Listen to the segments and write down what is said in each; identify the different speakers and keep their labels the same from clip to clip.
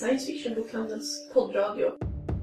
Speaker 1: Science Fiction-bokhandelns poddradio.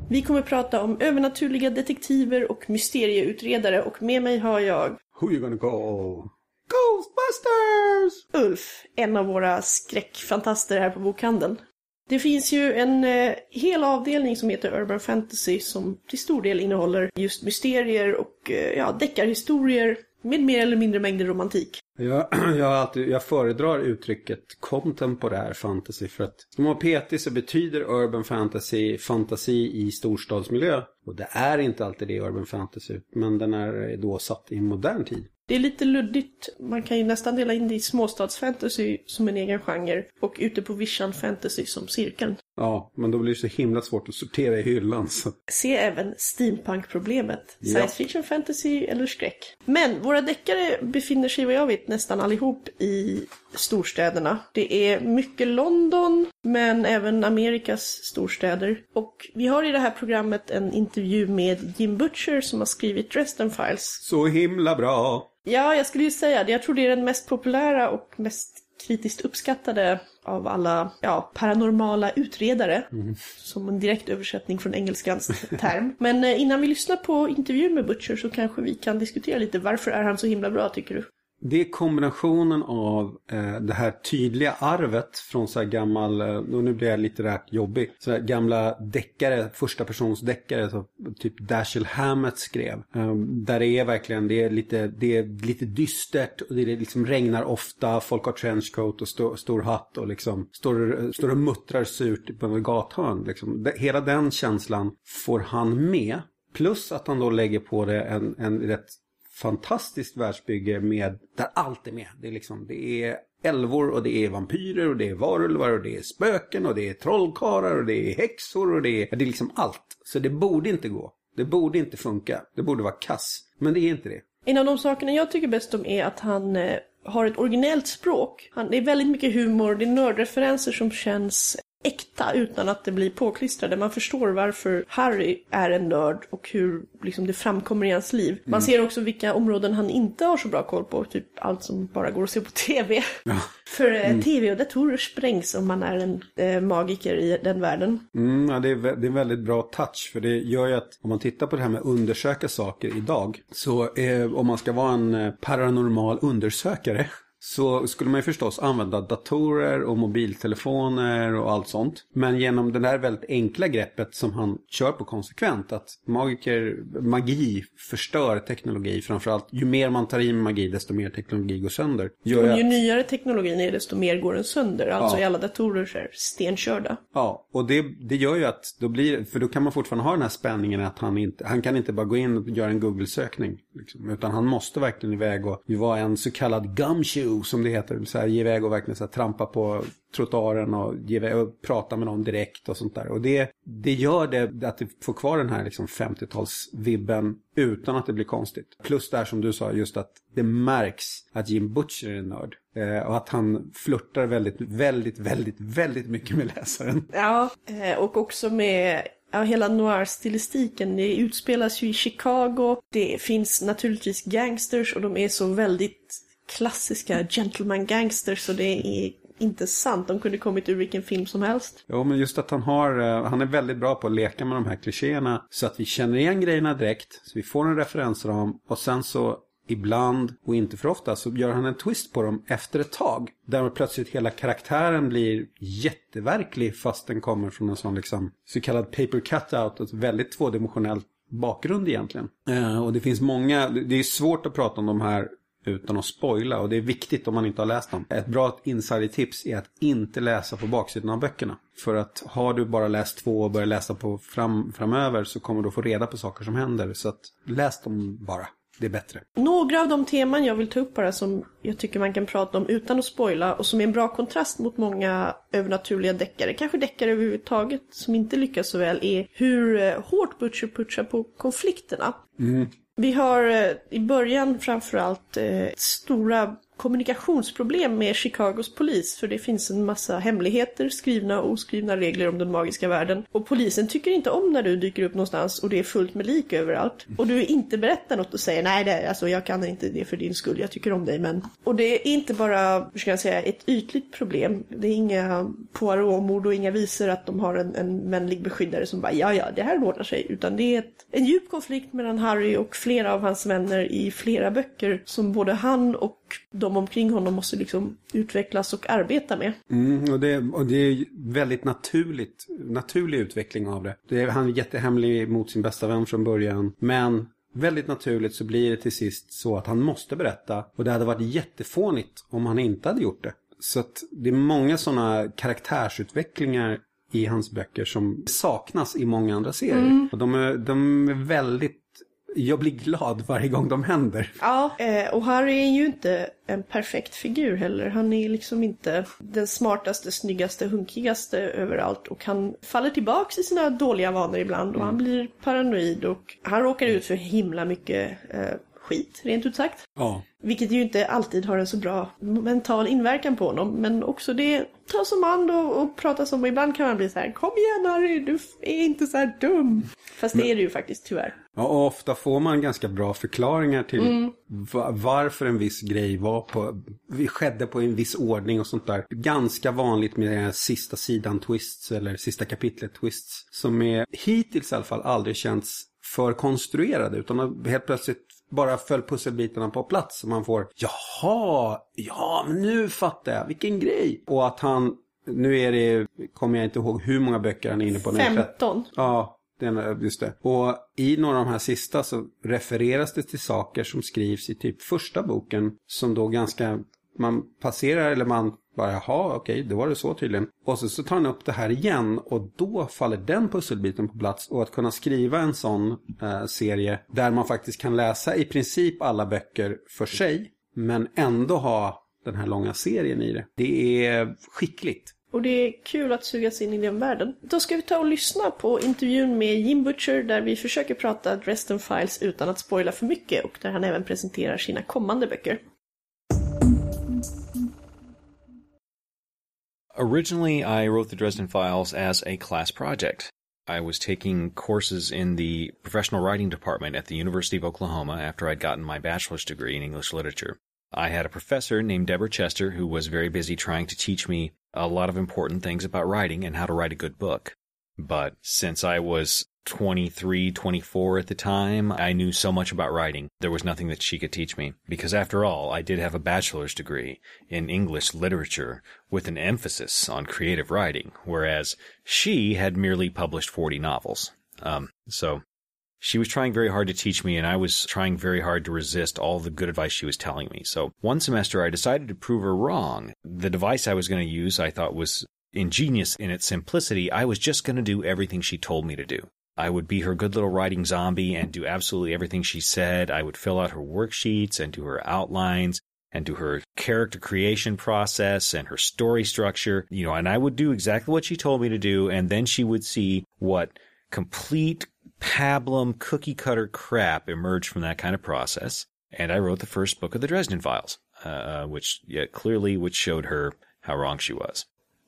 Speaker 1: Vi kommer prata om övernaturliga detektiver och mysterieutredare och med mig har jag
Speaker 2: Who you gonna call? Ghostbusters!
Speaker 1: Ulf, en av våra skräckfantaster här på bokhandeln. Det finns ju en eh, hel avdelning som heter Urban Fantasy som till stor del innehåller just mysterier och eh, ja, deckarhistorier med mer eller mindre mängder romantik.
Speaker 2: Jag, jag, alltid, jag föredrar uttrycket contemporär fantasy för att ska man petig så betyder urban fantasy fantasi i storstadsmiljö. Och det är inte alltid det urban fantasy, men den är då satt i modern tid.
Speaker 1: Det är lite luddigt. Man kan ju nästan dela in det i småstadsfantasy som en egen genre och ute på vischan fantasy som cirkeln.
Speaker 2: Ja, men då blir det så himla svårt att sortera i hyllan. Så.
Speaker 1: Se även steampunk-problemet.
Speaker 2: Ja.
Speaker 1: Science fiction, fantasy eller skräck. Men våra deckare befinner sig vad jag vet nästan allihop i storstäderna. Det är mycket London, men även Amerikas storstäder. Och vi har i det här programmet en intervju med Jim Butcher som har skrivit Dresden Files.
Speaker 2: så himla bra!
Speaker 1: Ja, jag skulle ju säga det. Jag tror det är den mest populära och mest kritiskt uppskattade av alla ja, paranormala utredare. Som en direkt översättning från engelskans term. Men eh, innan vi lyssnar på intervjun med Butcher så kanske vi kan diskutera lite. Varför är han så himla bra tycker du?
Speaker 2: Det är kombinationen av eh, det här tydliga arvet från så här gammal, eh, och nu blir jag litterärt jobbig, så här gamla deckare, första persons deckare, så typ Dashiell Hammett skrev. Eh, där det är verkligen, det är lite, det är lite dystert och det är liksom regnar ofta, folk har trenchcoat och sto, stor hatt och liksom står, står och muttrar surt på en gathörn. Liksom. Hela den känslan får han med. Plus att han då lägger på det en, en rätt fantastiskt världsbygge med där allt är med. Det är liksom, det är älvor och det är vampyrer och det är varulvar och det är spöken och det är trollkarlar och det är häxor och det är, det är liksom allt. Så det borde inte gå. Det borde inte funka. Det borde vara kass. Men det är inte det.
Speaker 1: En av de sakerna jag tycker bäst om är att han har ett originellt språk. Han, det är väldigt mycket humor, det är nördreferenser som känns äkta utan att det blir påklistrade. Man förstår varför Harry är en nörd och hur liksom, det framkommer i hans liv. Man ser också vilka områden han inte har så bra koll på, typ allt som bara går att se på TV. För eh, TV och datorer sprängs om man är en eh, magiker i den världen.
Speaker 2: Mm, ja, det, är, det är en väldigt bra touch. För det gör ju att om man tittar på det här med undersöka saker idag. Så eh, om man ska vara en eh, paranormal undersökare. Så skulle man ju förstås använda datorer och mobiltelefoner och allt sånt. Men genom det där väldigt enkla greppet som han kör på konsekvent. Att magiker, magi förstör teknologi. Framförallt ju mer man tar i med magi desto mer teknologi går sönder. Gör ju att-
Speaker 1: nyare teknologin är desto mer går den sönder. Alltså
Speaker 2: Ja.
Speaker 1: är alla datorer här stenkörda.
Speaker 2: Ja, och det, det gör ju att då blir, för då kan man fortfarande ha den här spänningen att han inte, han kan inte bara gå in och göra en Google-sökning. Liksom, utan han måste verkligen iväg och vara en så kallad gumshoe som det heter. Så här, ge iväg och verkligen så här, trampa på trottoaren och, ge iväg och prata med någon direkt och sånt där. Och det, det gör det att det får kvar den här liksom 50-talsvibben utan att det blir konstigt. Plus det här som du sa, just att det märks att Jim Butcher är en nörd. Eh, och att han flörtar väldigt, väldigt, väldigt, väldigt mycket med läsaren.
Speaker 1: Ja, eh, och också med ja, hela noir-stilistiken. Det utspelas ju i Chicago. Det finns naturligtvis gangsters och de är så väldigt klassiska gentleman gangsters och det är inte sant. De kunde kommit ur vilken film som helst.
Speaker 2: Jo, men just att han har, eh, han är väldigt bra på att leka med de här klichéerna så att vi känner igen grejerna direkt, så vi får en referensram och sen så ibland och inte för ofta så gör han en twist på dem efter ett tag. Där plötsligt hela karaktären blir jätteverklig fast den kommer från en sån liksom så kallad paper cutout, ett väldigt tvådimensionellt bakgrund egentligen. Eh, och det finns många, det är svårt att prata om de här utan att spoila och det är viktigt om man inte har läst dem. Ett bra insidertips är att inte läsa på baksidan av böckerna. För att har du bara läst två och börjar läsa på fram, framöver så kommer du få reda på saker som händer. Så att läs dem bara. Det är bättre.
Speaker 1: Några av de teman jag vill ta upp bara som jag tycker man kan prata om utan att spoila och som är en bra kontrast mot många övernaturliga deckare, kanske deckare överhuvudtaget som inte lyckas så väl, är hur eh, hårt Butcher putchar på konflikterna. Vi har eh, i början framförallt eh, stora kommunikationsproblem med Chicagos polis för det finns en massa hemligheter, skrivna och oskrivna regler om den magiska världen. Och polisen tycker inte om när du dyker upp någonstans och det är fullt med lik överallt. Och du inte berättar något och säger nej, det, alltså jag kan inte det för din skull, jag tycker om dig men. Och det är inte bara, hur ska jag säga, ett ytligt problem. Det är inga Poirot-mord och inga visor att de har en, en vänlig beskyddare som bara ja, ja, det här ordnar sig. Utan det är ett, en djup konflikt mellan Harry och flera av hans vänner i flera böcker som både han och de omkring honom måste liksom utvecklas och arbeta med.
Speaker 2: Mm, och, det, och det är väldigt naturligt, naturlig utveckling av det. det är, han är jättehemlig mot sin bästa vän från början. Men väldigt naturligt så blir det till sist så att han måste berätta. Och det hade varit jättefånigt om han inte hade gjort det. Så att det är många sådana karaktärsutvecklingar i hans böcker som saknas i många andra serier. Mm. Och de är, de är väldigt jag blir glad varje gång de händer.
Speaker 1: Ja, eh, och Harry är ju inte en perfekt figur heller. Han är liksom inte den smartaste, snyggaste, hunkigaste överallt. Och han faller tillbaks i sina dåliga vanor ibland och mm. han blir paranoid och han råkar ut för himla mycket eh, skit, rent ut sagt.
Speaker 2: Ja.
Speaker 1: Vilket ju inte alltid har en så bra mental inverkan på honom. Men också det tas om hand och, och pratas om. Och ibland kan man bli så här, kom igen Harry, du är inte så här dum. Fast det är det ju faktiskt tyvärr.
Speaker 2: Ja, och ofta får man ganska bra förklaringar till mm. varför en viss grej var på, skedde på en viss ordning och sånt där. Ganska vanligt med sista sidan twists eller sista kapitlet twists. Som är hittills i alla fall aldrig känts för konstruerade utan helt plötsligt bara föll pusselbitarna på plats. Och man får, jaha, ja men nu fattar jag, vilken grej. Och att han, nu är det, kommer jag inte ihåg hur många böcker han är inne på.
Speaker 1: 15.
Speaker 2: Ja, just det. Och i några av de här sista så refereras det till saker som skrivs i typ första boken. Som då ganska, man passerar eller man bara, jaha, okej, då var det så tydligen. Och så, så tar han upp det här igen och då faller den pusselbiten på plats. Och att kunna skriva en sån eh, serie där man faktiskt kan läsa i princip alla böcker för sig. Men ändå ha den här långa serien i det. Det är skickligt.
Speaker 1: Och det är kul att sugas in i den världen. Då ska vi ta och lyssna på intervjun med Jim Butcher där vi försöker prata Dresden Files utan att spoila för mycket och där han även presenterar sina kommande böcker.
Speaker 3: Originally, I wrote the Dresden Files as a class project. I was taking courses in the professional writing department at the University of Oklahoma after I'd gotten my bachelor's degree in English literature. I had a professor named Deborah Chester who was very busy trying to teach me a lot of important things about writing and how to write a good book. But since I was 23, 24 at the time. I knew so much about writing. There was nothing that she could teach me. Because after all, I did have a bachelor's degree in English literature with an emphasis on creative writing, whereas she had merely published 40 novels. Um, so she was trying very hard to teach me, and I was trying very hard to resist all the good advice she was telling me. So one semester I decided to prove her wrong. The device I was going to use I thought was ingenious in its simplicity. I was just going to do everything she told me to do. I would be her good little writing zombie and do absolutely everything she said. I would fill out her worksheets and do her outlines and do her character creation process and her story structure, you know, and I would do exactly what she told me to do. And then she would see what complete pablum cookie cutter crap emerged from that kind of process. And I wrote the first book of the Dresden Files, uh, uh which yeah, clearly which showed her how wrong she was.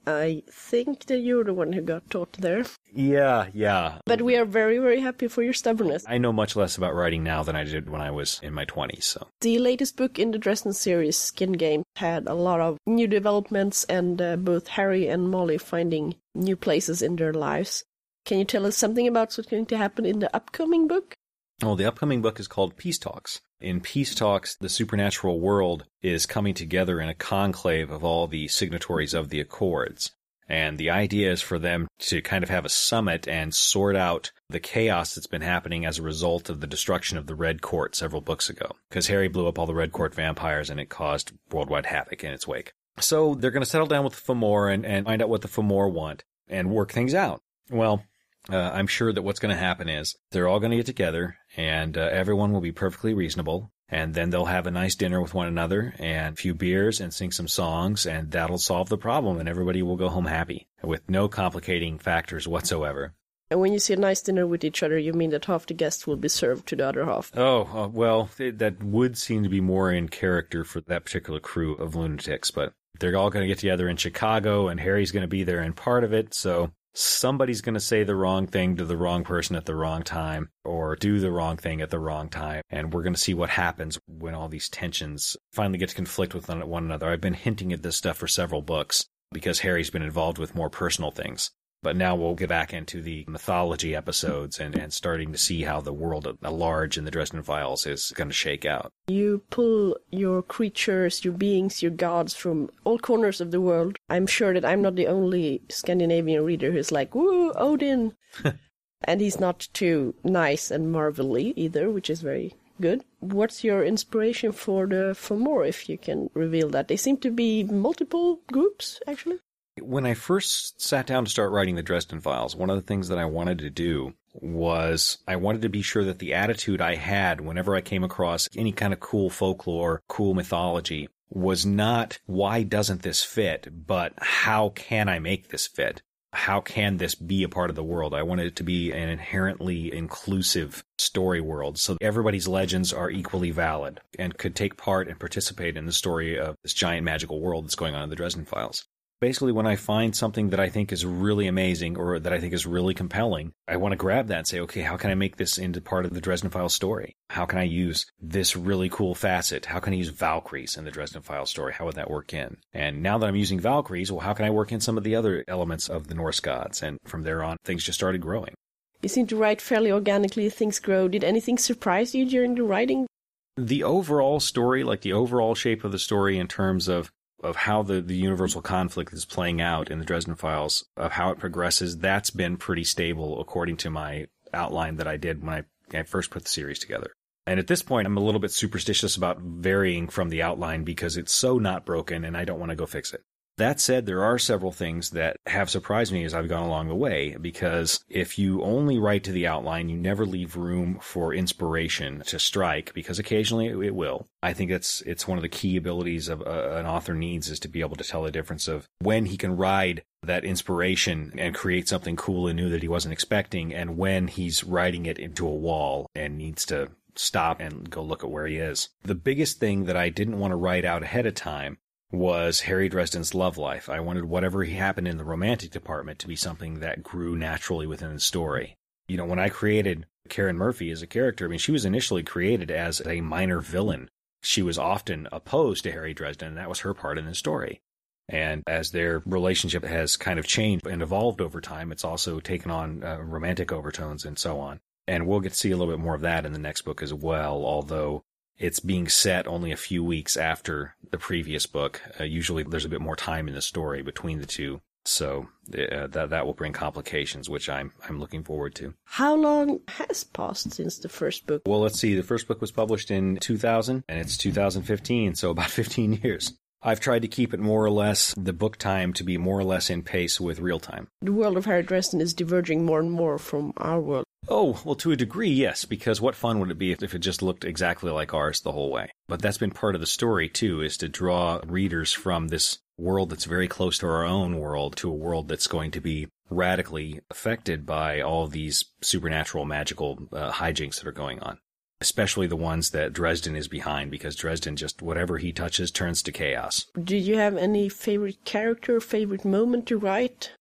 Speaker 1: I think that you're the one who got taught there.
Speaker 3: Yeah, yeah.
Speaker 1: But we are very, very happy for your stubbornness.
Speaker 3: I know much less about writing now than I did when I was in my 20s, so.
Speaker 1: The latest book in the Dresden series, Skin Game, had a lot of new developments and uh, both Harry and Molly finding new places in their lives. Can you tell us something about what's going to happen in the upcoming book?
Speaker 3: Well, the upcoming book is called Peace Talks. In Peace Talks, the supernatural world is coming together in a conclave of all the signatories of the Accords. And the idea is for them to kind of have a summit and sort out the chaos that's been happening as a result of the destruction of the Red Court several books ago. Because Harry blew up all the Red Court vampires and it caused worldwide havoc in its wake. So they're going to settle down with the Fomor and, and find out what the Fomor want and work things out. Well, uh, I'm sure that what's going to happen is they're all going to get together and uh, everyone will be perfectly reasonable. And then they'll have a nice dinner with one another and a few beers and sing some songs and that'll solve the problem and everybody will go home happy with no complicating factors whatsoever.
Speaker 1: And when you see a nice dinner with each other, you mean that half the guests will be served to the other half.
Speaker 3: Oh, uh, well, that would seem to be more in character for that particular crew of lunatics, but they're all going to get together in Chicago, and Harry's going to be there in part of it, so somebody's going to say the wrong thing to the wrong person at the wrong time or do the wrong thing at the wrong time. And we're going to see what happens when all these tensions finally get to conflict with one another. I've been hinting at this stuff for several books because Harry's been involved with more personal things. But now we'll get back into the mythology episodes and, and starting to see how the world at large in the Dresden Files is going to shake out.
Speaker 1: You pull your creatures, your beings, your gods from all corners of the world. I'm sure that I'm not the only Scandinavian reader who's like, woo, Odin. and he's not too nice and marvelly either, which is very good. What's your inspiration for the for more, if you can reveal that? They seem to be multiple groups, actually.
Speaker 3: When I first sat down to start writing the Dresden Files, one of the things that I wanted to do was I wanted to be sure that the attitude I had whenever I came across any kind of cool folklore, cool mythology was not why doesn't this fit, but how can I make this fit? How can this be a part of the world? I wanted it to be an inherently inclusive story world so everybody's legends are equally valid and could take part and participate in the story of this giant magical world that's going on in the Dresden Files basically when I find something that I think is really amazing or that I think is really compelling, I want to grab that and say, okay, how can I make this into part of the Dresden Files story? How can I use this really cool facet? How can I use Valkyries in the Dresden Files story? How would that work in? And now that I'm using Valkyries, well, how can I work in some of the other elements of the Norse gods? And from there on, things just started growing.
Speaker 1: You seem to write fairly organically, things grow. Did anything surprise you during the writing?
Speaker 3: The overall story, like the overall shape of the story in terms of of how the, the universal conflict is playing out in the Dresden Files, of how it progresses, that's been pretty stable according to my outline that I did when I, I first put the series together. And at this point, I'm a little bit superstitious about varying from the outline because it's so not broken and I don't want to go fix it. That said, there are several things that have surprised me as I've gone along the way because if you only write to the outline, you never leave room for inspiration to strike because occasionally it will. I think it's it's one of the key abilities of uh, an author needs is to be able to tell the difference of when he can ride that inspiration and create something cool and new that he wasn't expecting and when he's writing it into a wall and needs to stop and go look at where he is. The biggest thing that I didn't want to write out ahead of time was Harry Dresden's love life. I wanted whatever happened in the romantic department to be something that grew naturally within the story. You know, when I created Karen Murphy as a character, I mean, she was initially created as a minor villain. She was often opposed to Harry Dresden, and that was her part in the story. And as their relationship has kind of changed and evolved over time, it's also taken on uh, romantic overtones and so on. And we'll get to see a little bit more of that in the next book as well, although it's being set only a few weeks after the previous book. Uh, usually there's a bit more time in the story between the two. So uh, that that will bring complications, which I'm I'm looking forward to.
Speaker 1: How long has passed since the first book?
Speaker 3: Well, let's see. The first book was published in 2000, and it's 2015, so about 15 years. I've tried to keep it more or less the book time to be more or less in pace with real time.
Speaker 1: The world of Harry Dresden is diverging more and more from our world.
Speaker 3: Oh, well, to a degree, yes, because what fun would it be if, if it just looked exactly like ours the whole way? But that's been part of the story, too, is to draw readers from this world that's very close to our own world to a world that's going to be radically affected by all these supernatural magical uh, hijinks that are going on. Especially the ones that Dresden is behind, because Dresden just, whatever he touches turns to chaos.
Speaker 1: Did you have any favorite character, favorite moment to write?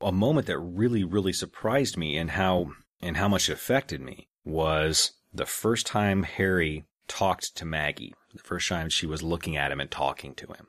Speaker 3: A moment that really, really surprised me and how and how much it affected me was the first time Harry talked to Maggie, the first time she was looking at him and talking to him.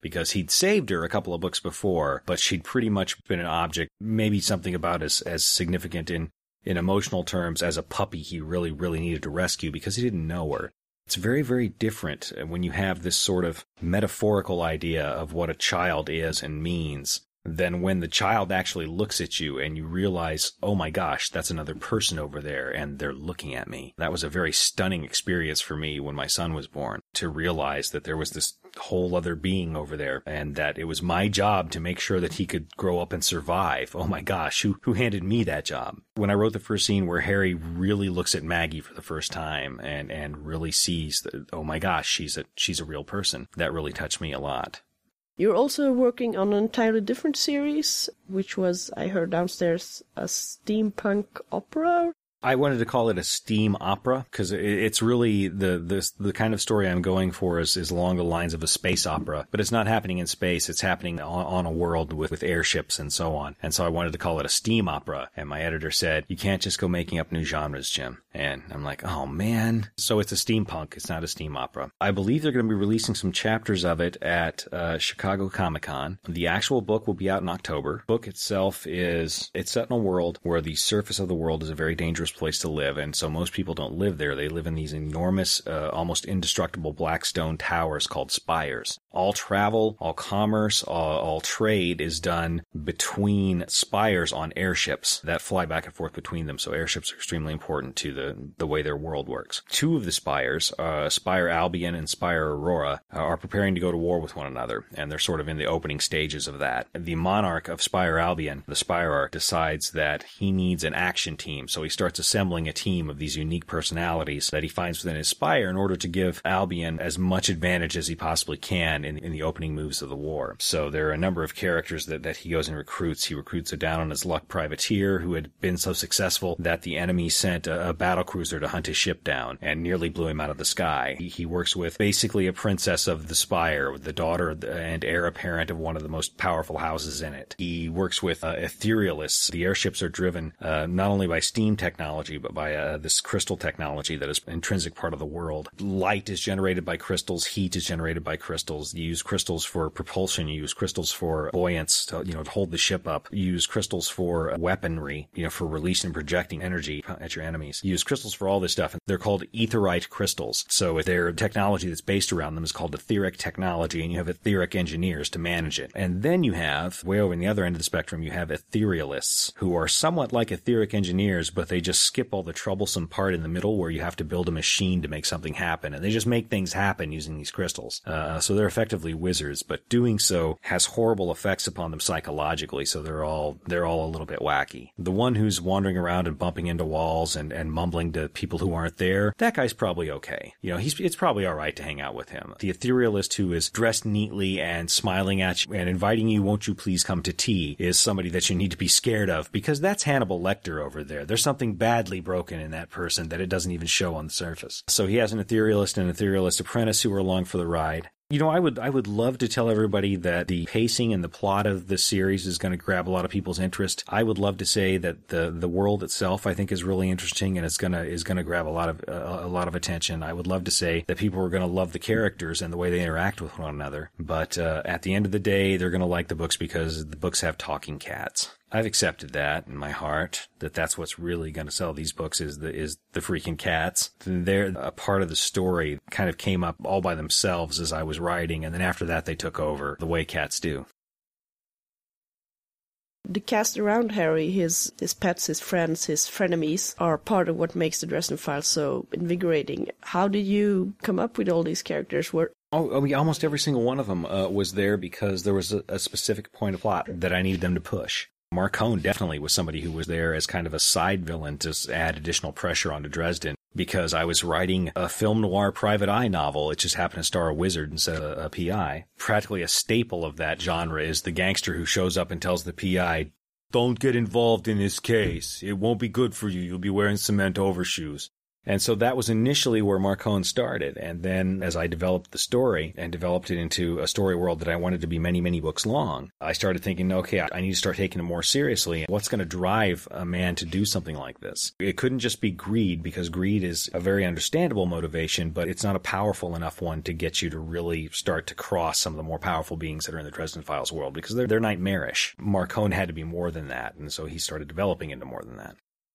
Speaker 3: Because he'd saved her a couple of books before, but she'd pretty much been an object, maybe something about as, as significant in, in emotional terms as a puppy he really, really needed to rescue because he didn't know her. It's very, very different when you have this sort of metaphorical idea of what a child is and means than when the child actually looks at you and you realize, oh my gosh, that's another person over there and they're looking at me. That was a very stunning experience for me when my son was born to realize that there was this whole other being over there and that it was my job to make sure that he could grow up and survive. Oh my gosh, who, who handed me that job? When I wrote the first scene where Harry really looks at Maggie for the first time and, and really sees that, oh my gosh, she's a, she's a real person, that really touched me a lot.
Speaker 1: You're also working on an entirely different series, which was, I heard downstairs, a steampunk opera.
Speaker 3: I wanted to call it a steam opera because it's really the, the the kind of story I'm going for is, is along the lines of a space opera, but it's not happening in space. It's happening on, on a world with, with airships and so on. And so I wanted to call it a steam opera. And my editor said, you can't just go making up new genres, Jim. And I'm like, oh man. So it's a steampunk. It's not a steam opera. I believe they're going to be releasing some chapters of it at uh, Chicago Comic Con. The actual book will be out in October. Book itself is, it's set in a world where the surface of the world is a very dangerous place to live. And so most people don't live there. They live in these enormous, uh, almost indestructible black stone towers called spires. All travel, all commerce, all, all trade is done between spires on airships that fly back and forth between them. So airships are extremely important to the, the way their world works. Two of the spires, uh, Spire Albion and Spire Aurora, uh, are preparing to go to war with one another. And they're sort of in the opening stages of that. The monarch of Spire Albion, the Spire decides that he needs an action team. So he starts assembling a team of these unique personalities that he finds within his Spire in order to give Albion as much advantage as he possibly can in, in the opening moves of the war. So there are a number of characters that, that he goes and recruits. He recruits a down on his luck privateer who had been so successful that the enemy sent a, a battle cruiser to hunt his ship down and nearly blew him out of the sky. He, he works with basically a princess of the Spire, the daughter and heir apparent of one of the most powerful houses in it. He works with uh, etherealists. The airships are driven uh, not only by steam technology, but by uh, this crystal technology that is intrinsic part of the world. Light is generated by crystals. Heat is generated by crystals. You use crystals for propulsion. You use crystals for buoyance to, you know, to hold the ship up. You use crystals for weaponry, you know, for releasing and projecting energy at your enemies. You use crystals for all this stuff. And they're called etherite crystals. So their technology that's based around them is called etheric technology and you have etheric engineers to manage it. And then you have, way over in the other end of the spectrum, you have etherealists who are somewhat like etheric engineers, but they just skip all the troublesome part in the middle where you have to build a machine to make something happen. And they just make things happen using these crystals. Uh, so they're effectively wizards, but doing so has horrible effects upon them psychologically. So they're all, they're all a little bit wacky. The one who's wandering around and bumping into walls and, and mumbling to people who aren't there, that guy's probably okay. You know, he's, it's probably alright to hang out with him. The etherealist who is dressed neatly and smiling at you and inviting you, won't you please come to tea, is somebody that you need to be scared of because that's Hannibal Lecter over there. There's something badly broken in that person that it doesn't even show on the surface. So he has an etherealist and an etherealist apprentice who are along for the ride. You know, I would I would love to tell everybody that the pacing and the plot of this series is going to grab a lot of people's interest. I would love to say that the the world itself I think is really interesting and it's gonna is gonna grab a lot of uh, a lot of attention. I would love to say that people are going to love the characters and the way they interact with one another. But uh, at the end of the day, they're going to like the books because the books have talking cats. I've accepted that in my heart that that's what's really going to sell these books is the is the freaking cats. They're a part of the story kind of came up all by themselves as I was writing, and then after that they took over the way cats do.
Speaker 1: The cast around Harry, his his pets, his friends, his frenemies, are part of what makes the Dresden Files so invigorating. How did you come up with all these characters? Were
Speaker 3: Oh, I mean, almost every single one of them uh, was there because there was a, a specific point of plot that I needed them to push. Marcone definitely was somebody who was there as kind of a side villain to add additional pressure onto Dresden because I was writing a film noir private eye novel. It just happened to star a wizard instead of a PI. Practically a staple of that genre is the gangster who shows up and tells the PI, don't get involved in this case. It won't be good for you. You'll be wearing cement overshoes. And so that was initially where Marcone started. And then as I developed the story and developed it into a story world that I wanted to be many, many books long, I started thinking, okay, I need to start taking it more seriously. What's going to drive a man to do something like this? It couldn't just be greed because greed is a very understandable motivation, but it's not a powerful enough one to get you to really start to cross some of the more powerful beings that are in the Dresden Files world because they're, they're nightmarish. Marcone had to be more than that. And so he started developing into more than that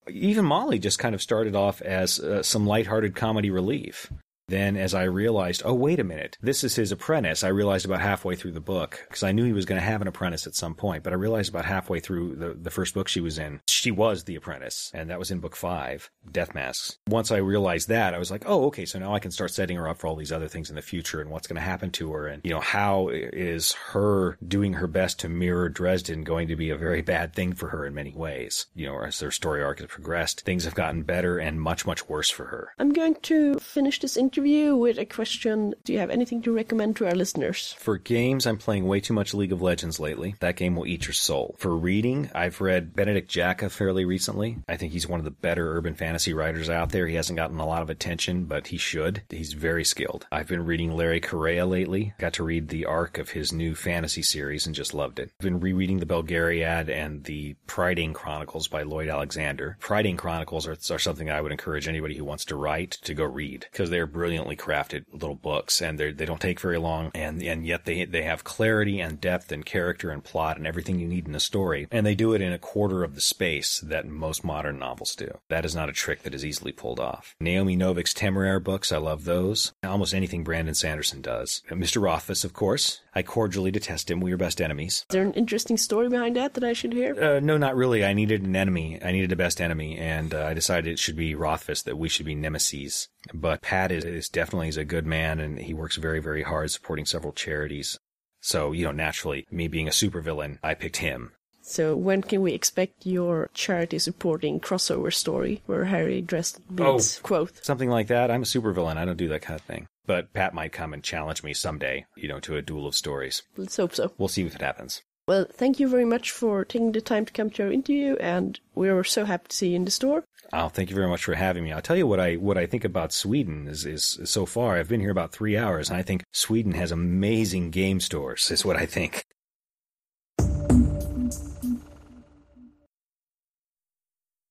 Speaker 3: even Molly just kind of started off as uh, some lighthearted comedy relief. Then, as I realized, oh, wait a minute, this is his apprentice, I realized about halfway through the book, because I knew he was going to have an apprentice at some point, but I realized about halfway through the, the first book she was in, she was the apprentice, and that was in book five, Death Masks. Once I realized that, I was like, oh, okay, so now I can start setting her up for all these other things in the future and what's going to happen to her, and, you know, how is her doing her best to mirror Dresden going to be a very bad thing for her in many ways? You know, as their story arc has progressed, things have gotten better and much, much worse for her.
Speaker 1: I'm going to finish this interview interview with a question. Do you have anything to recommend to our listeners?
Speaker 3: For games, I'm playing way too much League of Legends lately. That game will eat your soul. For reading, I've read Benedict Jacka fairly recently. I think he's one of the better urban fantasy writers out there. He hasn't gotten a lot of attention, but he should. He's very skilled. I've been reading Larry Correa lately. Got to read the arc of his new fantasy series and just loved it. I've been rereading the Belgariad and the Priding Chronicles by Lloyd Alexander. Priding Chronicles are, are something I would encourage anybody who wants to write to go read because they're brilliantly crafted little books and they they don't take very long and and yet they they have clarity and depth and character and plot and everything you need in a story and they do it in a quarter of the space that most modern novels do. That is not a trick that is easily pulled off. Naomi Novik's Temeraire books, I love those. Almost anything Brandon Sanderson does. Mr. Rothfuss, of course. I cordially detest him. We are best enemies.
Speaker 1: Is there an interesting story behind that that I should hear?
Speaker 3: Uh, no, not really. I needed an enemy. I needed a best enemy, and uh, I decided it should be Rothfuss, that we should be nemesis. But Pat is, is definitely is a good man, and he works very, very hard supporting several charities. So, you know, naturally, me being a supervillain, I picked him.
Speaker 1: So when can we expect your charity supporting crossover story where Harry dressed beats oh. quote?
Speaker 3: Something like that. I'm a supervillain. I don't do that kind of thing. But Pat might come and challenge me someday, you know, to a duel of stories.
Speaker 1: Let's hope so.
Speaker 3: We'll see if it happens.
Speaker 1: Well, thank you very much for taking the time to come to our interview, and we are so happy to see you in the store.
Speaker 3: Oh, thank you very much for having me. I'll tell you what I what I think about Sweden is, is so far. I've been here about three hours, and I think Sweden has amazing game stores. Is what I think.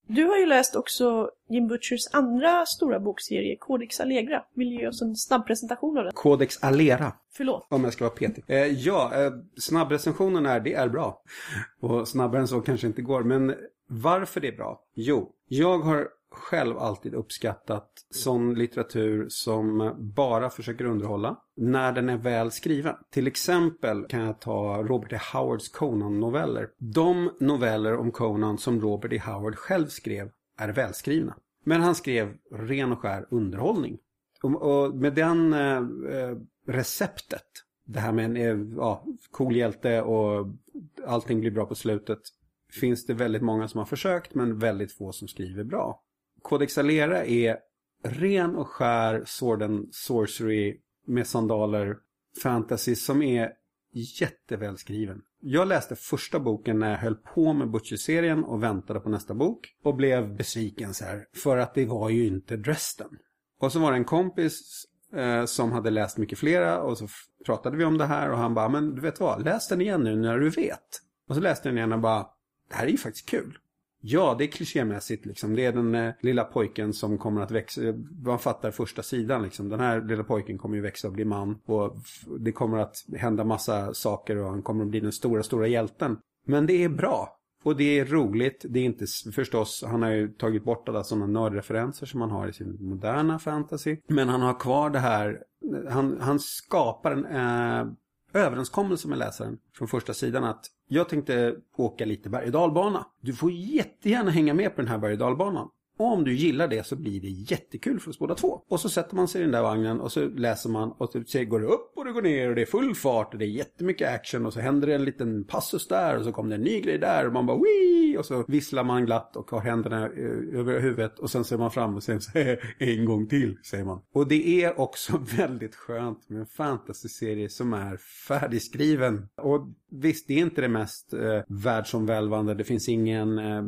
Speaker 1: Du har ju läst också Jim Butchers andra stora bokserie, Codex Allegra. Vill du ge oss en snabb presentation av den?
Speaker 2: Codex Alera.
Speaker 1: Förlåt.
Speaker 2: Om jag ska vara petig. Eh, ja, eh, snabbrecensionen är, det är bra. Och snabbare än så kanske inte går. Men varför det är bra? Jo, jag har själv alltid uppskattat sån litteratur som bara försöker underhålla när den är väl skriven. Till exempel kan jag ta Robert E. Howards Conan-noveller. De noveller om Conan som Robert E. Howard själv skrev är välskrivna. Men han skrev ren och skär underhållning. Och, med den eh, eh receptet, det här med en eh, ja, cool hjälte och allting blir bra på slutet, finns det väldigt många som har försökt men väldigt få som skriver bra. Codex Alera är ren och skär Sword and Sorcery med sandaler fantasy som är jättevälskriven. Jag läste första boken när jag höll på med Butcher-serien och väntade på nästa bok och blev besviken så här för att det var ju inte Dresden. Och så var det en kompis eh, som hade läst mycket flera och så pratade vi om det här och han bara men du vet vad, läs den igen nu när du vet. Och så läste jag den igen och bara det här är ju faktiskt kul. Ja, det är klichémässigt liksom. Det är den eh, lilla pojken som kommer att växa. Eh, man fattar första sidan liksom. Den här lilla pojken kommer ju växa och bli man. Och det kommer att hända massa saker och han kommer att bli den stora, stora hjälten. Men det är bra. Och det är roligt. Det är inte förstås, han har ju tagit bort alla sådana nördreferenser som han har i sin moderna fantasy. Men han har kvar det här, eh, han, han skapar en äh, överenskommelse med läsaren från första sidan att jag tänkte åka lite berg och dalbana. Du får jättegärna hänga med på den här berg och dalbanan. Och om du gillar det så blir det jättekul för oss båda två. Och så sätter man sig i den där vagnen och så läser man och så går det upp och det går ner och det är full fart och det är jättemycket action och så händer det en liten passus där och så kommer det en ny grej där och man bara Wii! och så visslar man glatt och har händerna eh, över huvudet och sen ser man fram och sen säger en gång till säger man. Och det är också väldigt skönt med en fantasyserie som är färdigskriven. Och visst, det är inte det mest eh, världsomvälvande. Det finns ingen, eh,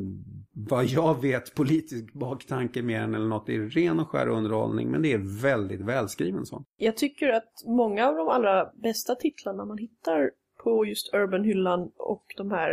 Speaker 2: vad jag vet, politisk baktanke mer än eller något. Det är ren och skär underhållning, men det är väldigt välskriven sån.
Speaker 1: Jag tycker att många av de allra bästa titlarna man hittar på just Urban-hyllan och de här,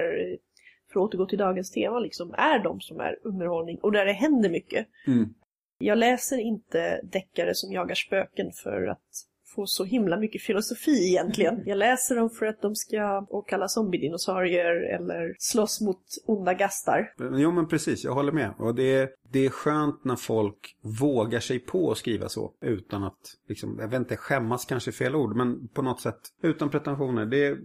Speaker 1: för att återgå till dagens tema, liksom, är de som är underhållning och där det händer mycket.
Speaker 2: Mm.
Speaker 1: Jag läser inte deckare som jagar spöken för att få så himla mycket filosofi egentligen. Jag läser dem för att de ska åkalla zombiedinosaurier eller slåss mot onda gastar.
Speaker 2: Jo men precis, jag håller med. Och det är, det är skönt när folk vågar sig på att skriva så. Utan att, liksom, jag vet inte, skämmas kanske är fel ord. Men på något sätt, utan pretensioner. Det,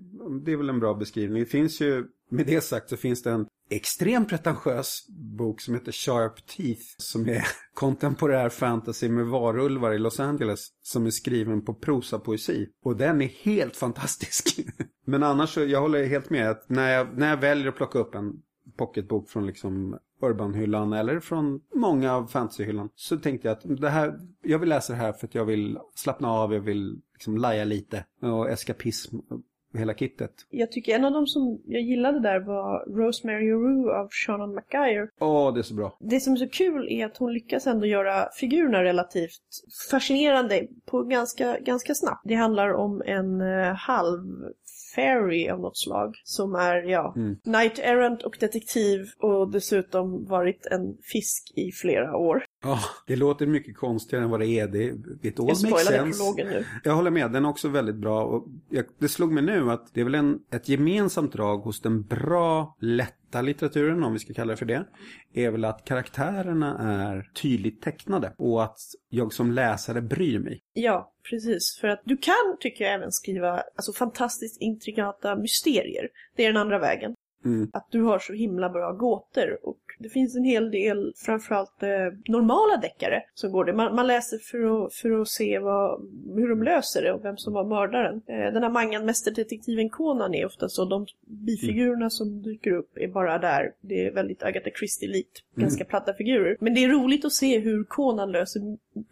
Speaker 2: det är väl en bra beskrivning. Det finns ju med det sagt så finns det en extremt pretentiös bok som heter Sharp Teeth som är kontemporär fantasy med varulvar i Los Angeles som är skriven på prosapoesi. Och den är helt fantastisk. Men annars så, jag håller helt med att när jag, när jag väljer att plocka upp en pocketbok från liksom Urban-hyllan eller från många av fantasyhyllan. Så tänkte jag att det här, jag vill läsa det här för att jag vill slappna av, jag vill liksom laja lite och eskapism hela kittet.
Speaker 1: Jag tycker en av dem som jag gillade där var Rosemary Rue av Shannon McGuire.
Speaker 2: Åh, det är så bra.
Speaker 1: Det som är så kul är att hon lyckas ändå göra figurerna relativt fascinerande på ganska, ganska snabbt. Det handlar om en uh, halv fairy av något slag. Som är, ja, mm. knight errant och detektiv och dessutom varit en fisk i flera år.
Speaker 2: Ja, oh, det låter mycket konstigare än vad det är. Det, all
Speaker 1: jag spoilade prologen nu.
Speaker 2: Jag håller med, den är också väldigt bra. Och jag, det slog mig nu att det är väl en, ett gemensamt drag hos den bra, lätta litteraturen, om vi ska kalla det för det, är väl att karaktärerna är tydligt tecknade och att jag som läsare bryr mig.
Speaker 1: Ja, precis. För att du kan, tycker jag, även skriva alltså, fantastiskt intrikata mysterier. Det är den andra vägen. Mm. Att du har så himla bra gåtor och det finns en hel del, framförallt eh, normala deckare som går det. Man, man, läser för att, för att se vad, hur de löser det och vem som var mördaren. Eh, den här mangan mästerdetektiven Conan är ofta så. De bifigurerna mm. som dyker upp är bara där. Det är väldigt Agatha Christie-likt. Mm. Ganska platta figurer. Men det är roligt att se hur Conan löser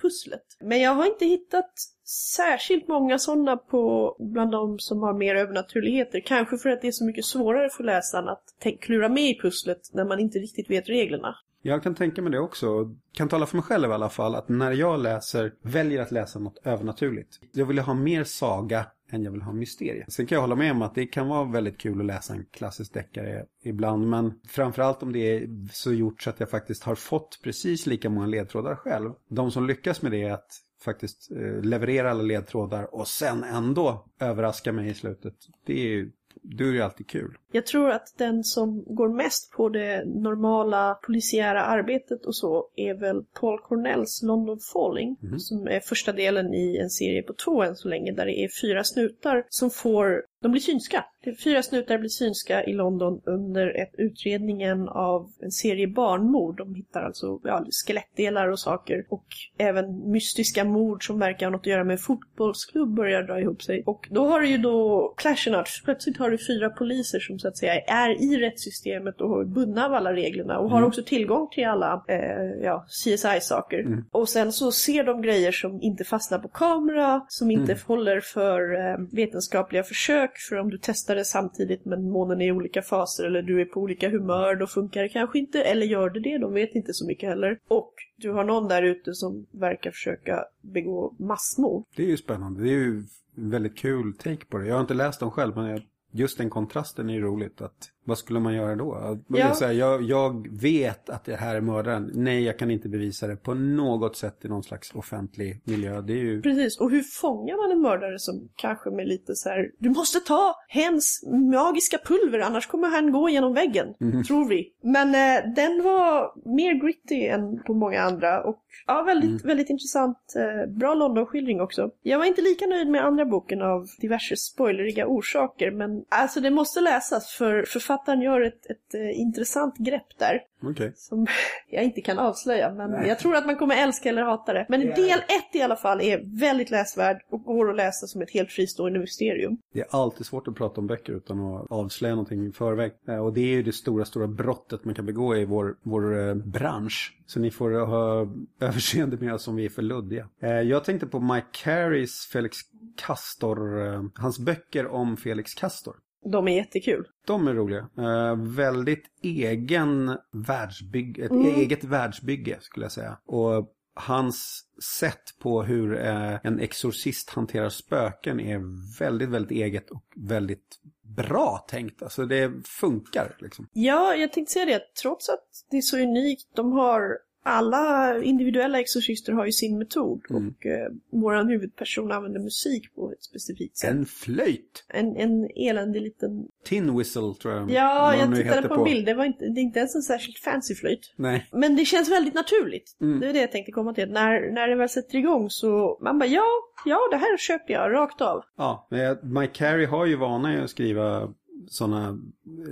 Speaker 1: pusslet. Men jag har inte hittat särskilt många sådana på bland de som har mer övernaturligheter. Kanske för att det är så mycket svårare för läsaren att klura med i pusslet när man inte riktigt vet reglerna.
Speaker 2: Jag kan tänka mig det också. Kan tala för mig själv i alla fall att när jag läser, väljer att läsa något övernaturligt. Jag vill ha mer saga än jag vill ha mysterier. Sen kan jag hålla med om att det kan vara väldigt kul att läsa en klassisk deckare ibland. Men framförallt om det är så gjort så att jag faktiskt har fått precis lika många ledtrådar själv. De som lyckas med det är att faktiskt eh, leverera alla ledtrådar och sen ändå överraska mig i slutet. Det är ju det är ju alltid kul.
Speaker 1: Jag tror att den som går mest på det normala polisiära arbetet och så är väl Paul Cornells London Falling. Mm. Som är första delen i en serie på två än så länge där det är fyra snutar som får de blir synska. Fyra snutar blir synska i London under utredningen av en serie barnmord. De hittar alltså ja, skelettdelar och saker. Och även mystiska mord som verkar ha något att göra med en fotbollsklubb börjar dra ihop sig. Och då har du ju då clashen Plötsligt har du fyra poliser som så att säga är i rättssystemet och är bundna av alla reglerna. Och har mm. också tillgång till alla eh, ja, CSI-saker. Mm. Och sen så ser de grejer som inte fastnar på kamera. Som inte mm. håller för eh, vetenskapliga försök för om du testar det samtidigt men månen är i olika faser eller du är på olika humör då funkar det kanske inte. Eller gör det det? De vet inte så mycket heller. Och du har någon där ute som verkar försöka begå massmord.
Speaker 2: Det är ju spännande. Det är ju väldigt kul take på det. Jag har inte läst dem själv men just den kontrasten är ju roligt. Att vad skulle man göra då? Ja. Här, jag, jag, vet att det här är mördaren. Nej, jag kan inte bevisa det på något sätt i någon slags offentlig miljö. Det är ju...
Speaker 1: Precis, och hur fångar man en mördare som kanske med lite så här, du måste ta hens magiska pulver annars kommer han gå genom väggen, mm. tror vi. Men eh, den var mer gritty än på många andra och ja, väldigt, mm. väldigt intressant. Eh, bra London-skildring också. Jag var inte lika nöjd med andra boken av diverse spoileriga orsaker, men alltså det måste läsas för författaren författaren gör ett, ett, ett intressant grepp där.
Speaker 2: Okay.
Speaker 1: Som jag inte kan avslöja, men Nej. jag tror att man kommer älska eller hata det. Men del ett i alla fall är väldigt läsvärd och går att läsa som ett helt fristående mysterium.
Speaker 2: Det är alltid svårt att prata om böcker utan att avslöja någonting i förväg. Eh, och det är ju det stora, stora brottet man kan begå i vår, vår eh, bransch. Så ni får ha överseende med oss om vi är för luddiga. Jag tänkte på Mike Carys Felix Castor, hans böcker om Felix Castor.
Speaker 1: De är jättekul.
Speaker 2: De är roliga. Uh, väldigt egen världsbygge, ett mm. eget världsbygge skulle jag säga. Och hans sätt på hur uh, en exorcist hanterar spöken är väldigt, väldigt eget och väldigt bra tänkt. Alltså det funkar liksom.
Speaker 1: Ja, jag tänkte säga det. Trots att det är så unikt. De har alla individuella exorcister har ju sin metod mm. och eh, vår huvudperson använder musik på ett specifikt sätt.
Speaker 2: En flöjt!
Speaker 1: En, en eländig liten...
Speaker 2: Tin whistle tror jag.
Speaker 1: Ja, jag tittade på en bild. Det, var inte, det är inte ens en särskilt fancy flöjt.
Speaker 2: Nej.
Speaker 1: Men det känns väldigt naturligt. Mm. Det är det jag tänkte komma till. När, när det väl sätter igång så man bara ja, ja det här köper jag rakt av.
Speaker 2: Ja, men Mike Carey har ju vana att skriva sådana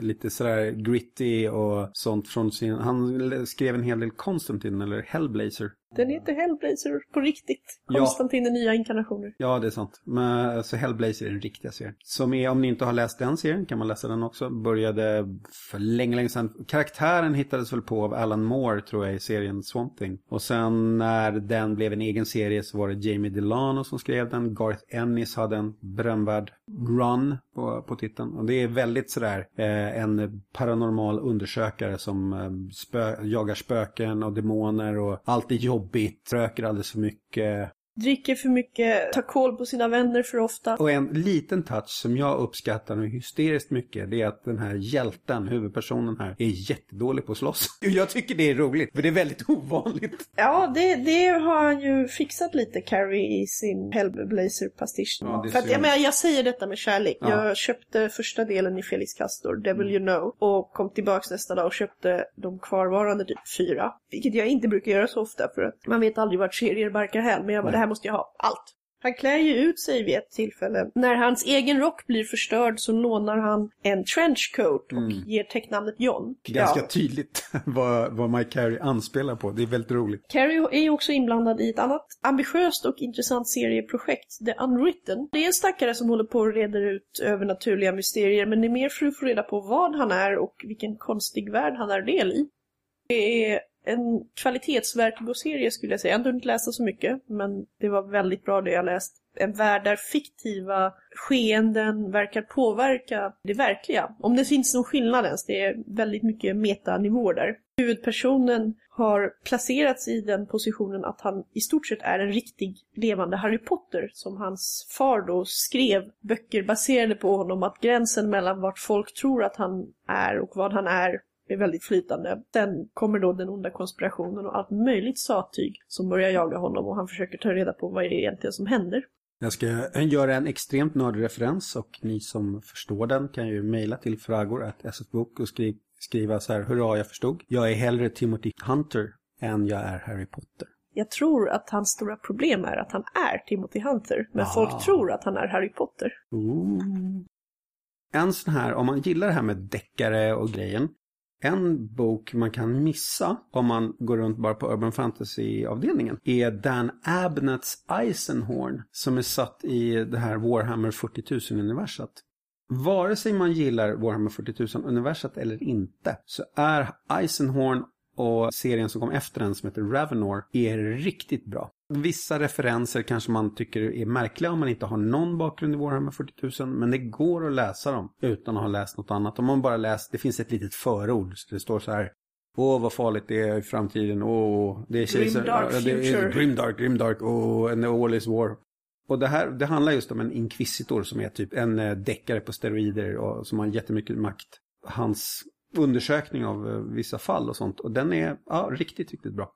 Speaker 2: lite sådär gritty och sånt från sin... Han skrev en hel del Constantine eller Hellblazer.
Speaker 1: Den heter Hellblazer på riktigt.
Speaker 2: Ja.
Speaker 1: Konstantin i nya inkarnationer.
Speaker 2: Ja, det är sant. Men alltså Hellblazer är den riktiga serien. Som är, om ni inte har läst den serien kan man läsa den också. Började för länge, länge sedan. Karaktären hittades väl på av Alan Moore tror jag i serien Swamp Thing. Och sen när den blev en egen serie så var det Jamie Delano som skrev den. Garth Ennis hade en berömvärd run på, på titeln. Och det är väldigt sådär eh, en paranormal undersökare som eh, spö, jagar spöken och demoner och allt är jobbigt, röker alldeles för mycket.
Speaker 1: Dricker för mycket, tar koll på sina vänner för ofta.
Speaker 2: Och en liten touch som jag uppskattar nu hysteriskt mycket det är att den här hjälten, huvudpersonen här, är jättedålig på att slåss. Jag tycker det är roligt, för det är väldigt ovanligt.
Speaker 1: Ja, det, det har han ju fixat lite, Carrie, i sin Hellblazer-pastisch.
Speaker 2: Ja,
Speaker 1: För att, jag, menar, jag säger detta med kärlek.
Speaker 2: Ja.
Speaker 1: Jag köpte första delen i Felix Castor, Devil You Know, och kom tillbaks nästa dag och köpte de kvarvarande typ fyra. Vilket jag inte brukar göra så ofta, för att man vet aldrig vart serier barkar hän. Men jag bara, här måste jag ha. Allt. Han klär ju ut sig vid ett tillfälle. När hans egen rock blir förstörd så lånar han en trenchcoat och
Speaker 2: Mm.
Speaker 1: ger täcknamnet John.
Speaker 2: Ganska
Speaker 1: Ja.
Speaker 2: tydligt vad, vad Mike Carey anspelar på. Det är väldigt roligt.
Speaker 1: Carrie är ju också inblandad i ett annat ambitiöst och intressant serieprojekt, The Unwritten. Det är en stackare som håller på och reder ut övernaturliga mysterier, men det är mer för att få reda på vad han är och vilken konstig värld han är del i. Det är en kvalitetsverk-serie skulle jag säga. Jag har inte läsa så mycket, men det var väldigt bra det jag läst. En värld där fiktiva skeenden verkar påverka det verkliga. Om det finns någon skillnad ens, det är väldigt mycket metanivåer där. Huvudpersonen har placerats i den positionen att han i stort sett är en riktig levande Harry Potter som hans far då skrev böcker baserade på honom att gränsen mellan vart folk tror att han är och vad han är är väldigt flytande. Sen kommer då den onda konspirationen och allt möjligt sattyg som börjar jaga honom och han försöker ta reda på vad det är egentligen som händer.
Speaker 2: Jag ska göra en extremt nördig referens och ni som förstår den kan ju mejla till fragor.sfbok och skri skriva så här, hurra jag förstod. Jag är hellre Timothy Hunter än jag är Harry Potter.
Speaker 1: Jag tror att hans stora problem är att han är Timothy Hunter, men
Speaker 2: Ah.
Speaker 1: folk tror att han är Harry Potter.
Speaker 2: Ooh. En sån här, om man gillar det här med deckare och grejen. En bok man kan missa om man går runt bara på Urban Fantasy-avdelningen är Dan Abnetts Eisenhorn som är satt i det här Warhammer 40 000-universat. Vare sig man gillar Warhammer 40 000-universat eller inte så är Eisenhorn och serien som kom efter den som heter Ravenor är riktigt bra. Vissa referenser kanske man tycker är märkliga om man inte har någon bakgrund i Warhammer 40 000 men det går att läsa dem utan att ha läst något annat. Om man bara läst, det finns ett litet förord så det står så här Åh vad farligt det är i framtiden, åh det är kejsar...
Speaker 1: Grimdark.
Speaker 2: Grimdark, grimdark, åh and all is war. Och det här, det handlar just om en inkvisitor som är typ en eh, deckare på steroider och som har jättemycket makt. Hans undersökning av eh, vissa fall och sånt. Och den är ja, riktigt, riktigt bra.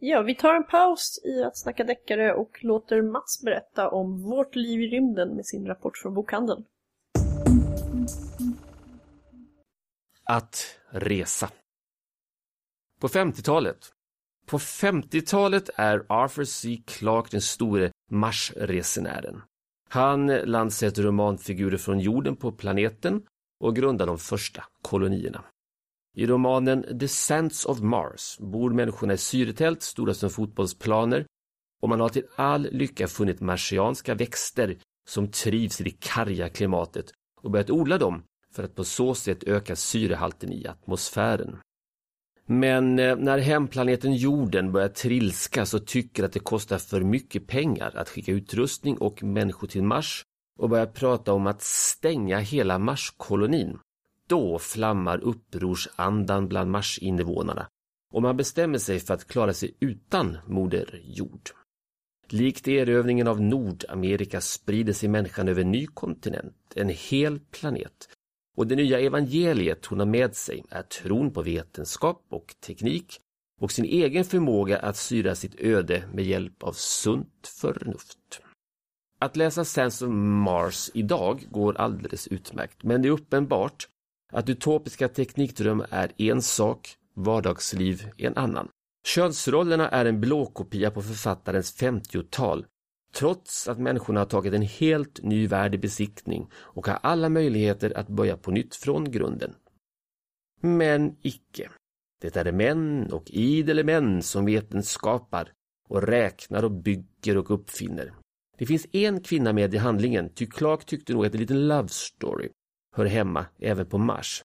Speaker 1: Ja, vi tar en paus i att snacka deckare och låter Mats berätta om vårt liv i rymden med sin rapport från bokhandeln.
Speaker 4: Att resa. På 50-talet. På 50-talet är Arthur C. Clarke den store Marsresenären. Han landsätter romanfigurer från jorden på planeten och grundar de första kolonierna. I romanen Descents of Mars bor människorna i syretält stora som fotbollsplaner och man har till all lycka funnit marsianska växter som trivs i det karga klimatet och börjat odla dem för att på så sätt öka syrehalten i atmosfären. Men eh, när hemplaneten jorden börjar trilskas och tycker att det kostar för mycket pengar att skicka utrustning och människor till Mars och börjar prata om att stänga hela Marskolonin, då flammar upprorsandan bland Marsinvånarna och man bestämmer sig för att klara sig utan Moder Jord. Likt erövringen av Nordamerika sprider sig människan över en ny kontinent, en hel planet. Och det nya evangeliet hon har med sig är tron på vetenskap och teknik och sin egen förmåga att styra sitt öde med hjälp av sunt förnuft. Att läsa Sense of Mars idag går alldeles utmärkt, men det är uppenbart att utopiska teknikdröm är en sak, vardagsliv en annan. Könsrollerna är en blåkopia på författarens 50-tal, trots att människorna har tagit en helt ny värld i besiktning och har alla möjligheter att börja på nytt från grunden. Men icke. Det är män och idele män som veten skapar och räknar och bygger och uppfinner. Det finns en kvinna med i handlingen, ty Clark tyckte nog att en liten love story hör hemma även på Mars.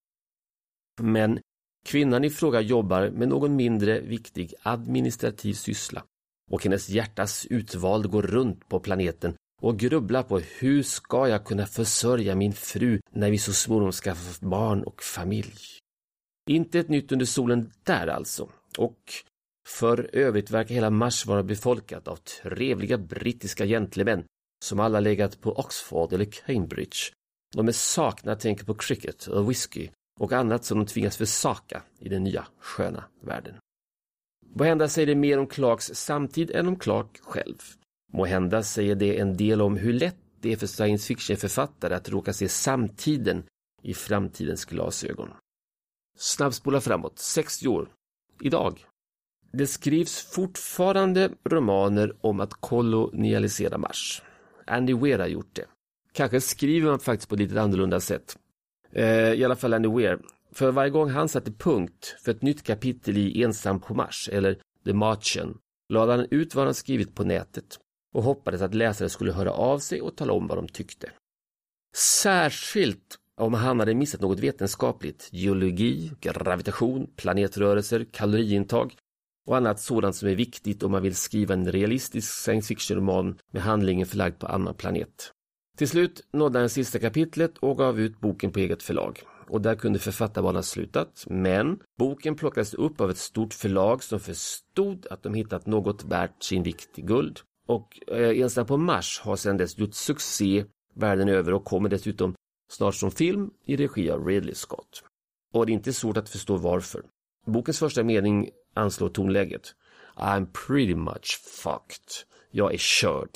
Speaker 4: Men kvinnan i fråga jobbar med någon mindre viktig administrativ syssla och hennes hjärtas utvald går runt på planeten och grubblar på hur ska jag kunna försörja min fru när vi så småningom skaffar barn och familj. Inte ett nytt under solen där alltså. Och för övrigt verkar hela Mars vara befolkat av trevliga brittiska gentlemän som alla legat på Oxford eller Cambridge. De är sakna tänker på cricket och whisky och annat som de tvingas försaka i den nya sköna världen. Måhända säger det mer om Clarks samtid än om Clark själv. Måhända säger det en del om hur lätt det är för science fiction-författare att råka se samtiden i framtidens glasögon. Snabbspola framåt, 60 år. Idag. Det skrivs fortfarande romaner om att kolonialisera Mars. Andy Weir har gjort det. Kanske skriver man faktiskt på ett lite annorlunda sätt. Eh, I alla fall Andy Weir. För varje gång han satte punkt för ett nytt kapitel i Ensam på Mars eller The Marchen lade han ut vad han skrivit på nätet och hoppades att läsare skulle höra av sig och tala om vad de tyckte. Särskilt om han hade missat något vetenskapligt, geologi, gravitation, planetrörelser, kaloriintag och annat sådant som är viktigt om man vill skriva en realistisk science fiction-roman med handlingen förlagd på annan planet. Till slut nådde han sista kapitlet och gav ut boken på eget förlag. Och där kunde författarbanan slutat, men boken plockades upp av ett stort förlag som förstod att de hittat något värt sin vikt i guld. Och eh, Ensam på Mars har sedan dess gjort succé världen över och kommer dessutom snart som film i regi av Ridley Scott. Och det är inte svårt att förstå varför. Bokens första mening anslår tonläget. I'm pretty much fucked. Jag är körd.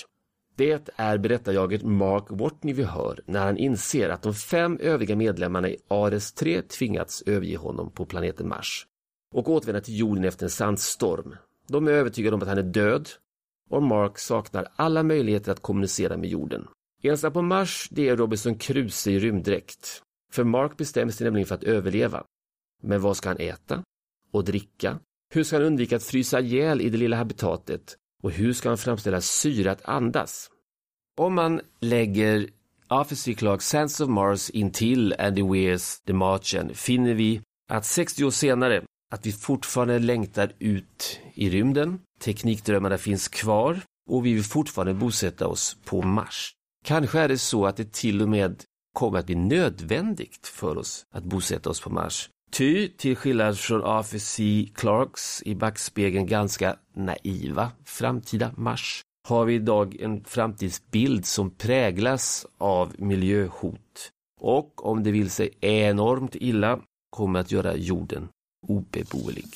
Speaker 4: Det är berättarjaget Mark Watney vi hör när han inser att de fem övriga medlemmarna i Ares 3 tvingats överge honom på planeten Mars och återvända till jorden efter en sandstorm. De är övertygade om att han är död och Mark saknar alla möjligheter att kommunicera med jorden. Ensam på Mars, det är Robinson Crusoe i rymddräkt. För Mark bestämmer sig nämligen för att överleva. Men vad ska han äta? Och dricka? Hur ska han undvika att frysa ihjäl i det lilla habitatet? Och hur ska man framställa syre att andas? Om man lägger Officer C. Sands of Mars intill Andy Weirs The Marchen, finner vi att 60 år senare att vi fortfarande längtar ut i rymden, teknikdrömmarna finns kvar och vi vill fortfarande bosätta oss på Mars. Kanske är det så att det till och med kommer att bli nödvändigt för oss att bosätta oss på Mars. Ty, till skillnad från Arthur C. Clarks i backspegeln ganska naiva framtida Mars, har vi idag en framtidsbild som präglas av miljöhot och om det vill sig enormt illa kommer att göra jorden obeboelig.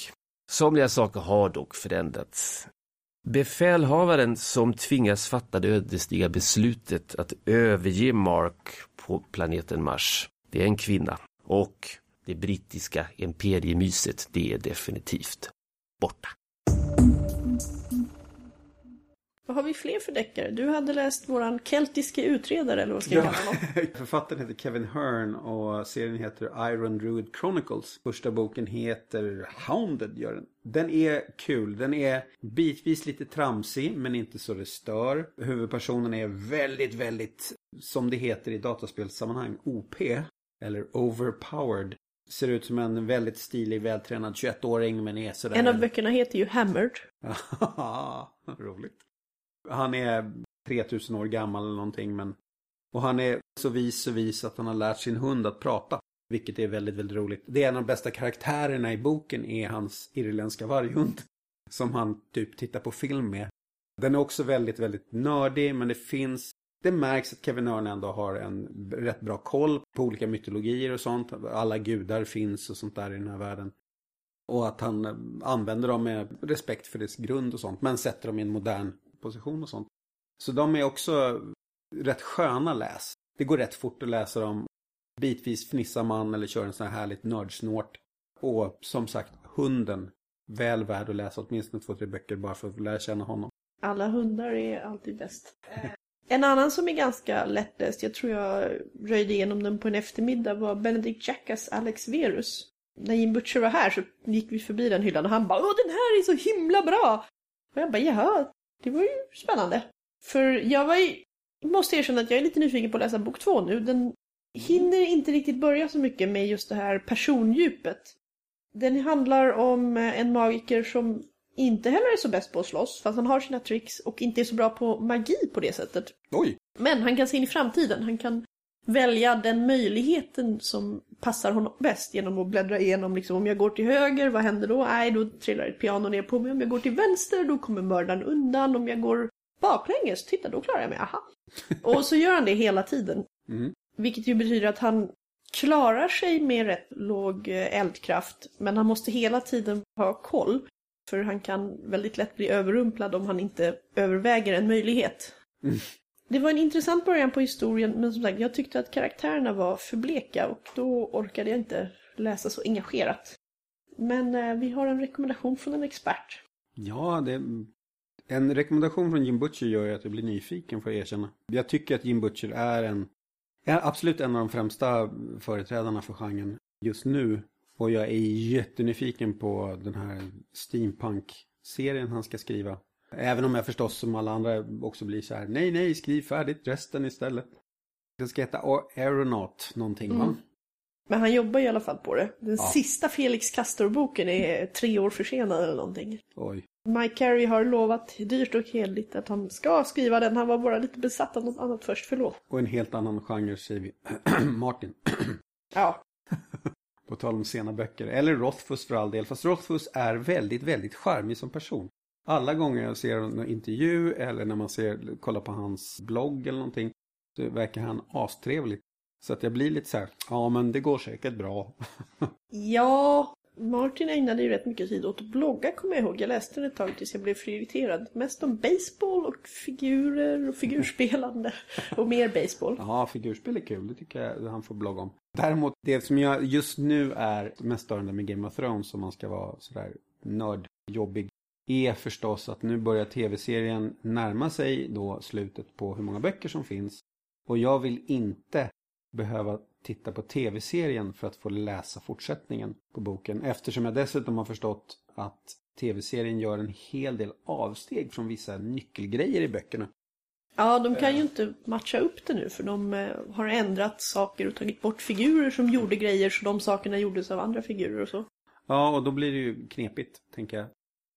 Speaker 4: Somliga saker har dock förändrats. Befälhavaren som tvingas fatta det ödesdigra beslutet att överge Mark på planeten Mars, det är en kvinna. Och det brittiska imperiemyset, det är definitivt borta.
Speaker 1: Vad har vi fler för deckare? Du hade läst våran keltiske utredare eller vad ska jag kalla honom?
Speaker 2: Författaren heter Kevin Hearn och serien heter Iron Druid Chronicles. Första boken heter Hounded gör den. Den är kul. Den är bitvis lite tramsig men inte så det stör. Huvudpersonen är väldigt, väldigt, som det heter i dataspelssammanhang, OP. Eller overpowered. Ser ut som en väldigt stilig, vältränad 21-åring men är sådär...
Speaker 1: En av böckerna heter ju Hammered.
Speaker 2: Roligt. Han är 3000 år gammal eller någonting men och han är så vis så vis att han har lärt sin hund att prata. Vilket är väldigt, väldigt roligt. Det är en av de bästa karaktärerna i boken är hans irländska varghund. Som han typ tittar på film med. Den är också väldigt, väldigt nördig men det finns det märks att Kevin Örn ändå har en rätt bra koll på olika mytologier och sånt. Alla gudar finns och sånt där i den här världen. Och att han använder dem med respekt för dess grund och sånt. Men sätter dem i en modern position och sånt. Så de är också rätt sköna läs. Det går rätt fort att läsa dem. Bitvis fnissar man eller kör en sån här härligt nördsnort. Och som sagt, hunden. Väl värd att läsa åtminstone två, tre böcker bara för att lära känna honom.
Speaker 1: Alla hundar är alltid bäst. En annan som är ganska lättläst, jag tror jag röjde igenom den på en eftermiddag, var Benedict Jackas Alex Verus. När Jim Butcher var här så gick vi förbi den hyllan och han bara Åh den här är så himla bra! Och jag bara, jaha, det var ju spännande. För jag var ju, måste erkänna att jag är lite nyfiken på att läsa bok två nu. Den hinner inte riktigt börja så mycket med just det här persondjupet. Den handlar om en magiker som inte heller är så bäst på att slåss, fast han har sina tricks och inte är så bra på magi på det sättet.
Speaker 2: Oj!
Speaker 1: Men han kan se in i framtiden. Han kan välja den möjligheten som passar honom bäst genom att bläddra igenom liksom, om jag går till höger, vad händer då? Nej, då trillar ett piano ner på mig. Om jag går till vänster, då kommer mördaren undan. Om jag går baklänges, titta då klarar jag mig, aha. Och så gör han det hela tiden.
Speaker 2: Mm.
Speaker 1: Vilket ju betyder att han klarar sig med rätt låg eh, eldkraft, men han måste hela tiden ha koll. För han kan väldigt lätt bli överrumplad om han inte överväger en möjlighet.
Speaker 2: Mm.
Speaker 1: Det var en intressant början på historien, men som sagt, jag tyckte att karaktärerna var för bleka och då orkade jag inte läsa så engagerat. Men eh, vi har en rekommendation från en expert.
Speaker 2: Ja, det... En rekommendation från Jim Butcher gör ju att jag blir nyfiken får jag erkänna. Jag tycker att Jim Butcher är en... Är absolut en av de främsta företrädarna för genren just nu. Och jag är jättenyfiken på den här steampunk-serien han ska skriva. Även om jag förstås som alla andra också blir så här, nej, nej, skriv färdigt resten istället. Den ska heta Aeronaut någonting va?
Speaker 1: Mm. Men han jobbar i alla fall på det. Den
Speaker 2: Ja.
Speaker 1: sista Felix Castor-boken är tre år försenad eller någonting.
Speaker 2: Oj.
Speaker 1: Mike Carey har lovat dyrt och heligt att han ska skriva den. Han var bara lite besatt av något annat först, förlåt.
Speaker 2: Och en helt annan genre säger vi. Martin.
Speaker 1: Ja,
Speaker 2: på tal om sena böcker. Eller Rothfuss för all del. Fast Rothfuss är väldigt, väldigt charmig som person. Alla gånger jag ser en intervju eller när man ser, kollar på hans blogg eller någonting. Så verkar han astrevlig. Så att jag blir lite så här, ja men det går säkert bra.
Speaker 1: Ja, Martin ägnade ju rätt mycket tid åt att blogga kommer jag ihåg. Jag läste den ett tag tills jag blev för irriterad. Mest om baseball och figurer och figurspelande. och mer baseball.
Speaker 2: Ja, figurspel är kul. Det tycker jag han får blogga om. Däremot, det som jag just nu är mest störande med Game of Thrones, om man ska vara sådär nördjobbig, är förstås att nu börjar tv-serien närma sig då slutet på hur många böcker som finns. Och jag vill inte behöva titta på tv-serien för att få läsa fortsättningen på boken. Eftersom jag dessutom har förstått att tv-serien gör en hel del avsteg från vissa nyckelgrejer i böckerna.
Speaker 1: Ja, de kan ju inte matcha upp det nu för de eh, har ändrat saker och tagit bort figurer som gjorde grejer så de sakerna gjordes av andra figurer och så.
Speaker 2: Ja, och då blir det ju knepigt, tänker jag.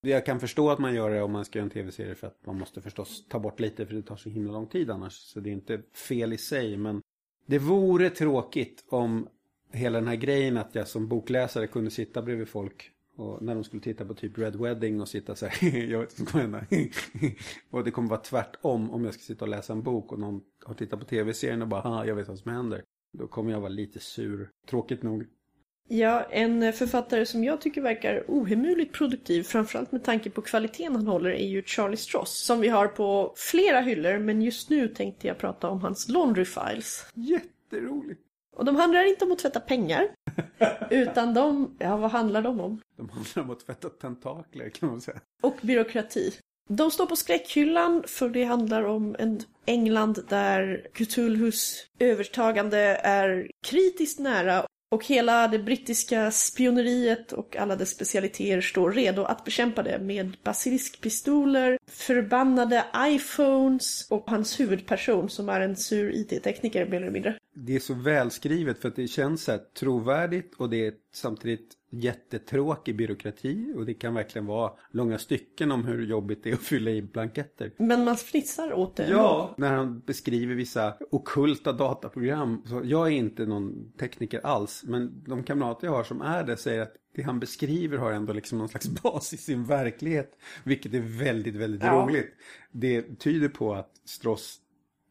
Speaker 2: Jag kan förstå att man gör det om man ska göra en tv-serie för att man måste förstås ta bort lite för det tar så himla lång tid annars. Så det är inte fel i sig, men det vore tråkigt om hela den här grejen att jag som bokläsare kunde sitta bredvid folk och när de skulle titta på typ Red Wedding och sitta så här, jag vet inte vad som kommer hända. och det kommer vara tvärtom om jag ska sitta och läsa en bok och någon har tittat på tv-serien och bara, jag vet vad som händer. Då kommer jag vara lite sur, tråkigt nog.
Speaker 1: Ja, en författare som jag tycker verkar ohemult produktiv, framförallt med tanke på kvaliteten han håller, är ju Charlie Stross. Som vi har på flera hyllor, men just nu tänkte jag prata om hans Laundry Files.
Speaker 2: Jätteroligt.
Speaker 1: Och de handlar inte om att tvätta pengar, utan de, ja vad handlar de om?
Speaker 2: De handlar om att tvätta tentakler kan man säga.
Speaker 1: Och byråkrati. De står på skräckhyllan för det handlar om en England där Cthulhus övertagande är kritiskt nära och hela det brittiska spioneriet och alla dess specialiteter står redo att bekämpa det med basiliskpistoler, förbannade iPhones och hans huvudperson som är en sur IT-tekniker mer eller mindre.
Speaker 2: Det är så välskrivet för att det känns så här trovärdigt och det är samtidigt jättetråkig byråkrati och det kan verkligen vara långa stycken om hur jobbigt det är att fylla i blanketter.
Speaker 1: Men man fnissar åt det.
Speaker 2: Ja, när han beskriver vissa okulta dataprogram. Så jag är inte någon tekniker alls, men de kamrater jag har som är det säger att det han beskriver har ändå liksom någon slags bas i sin verklighet. Vilket är väldigt, väldigt
Speaker 1: Ja.
Speaker 2: roligt. Det tyder på att Stross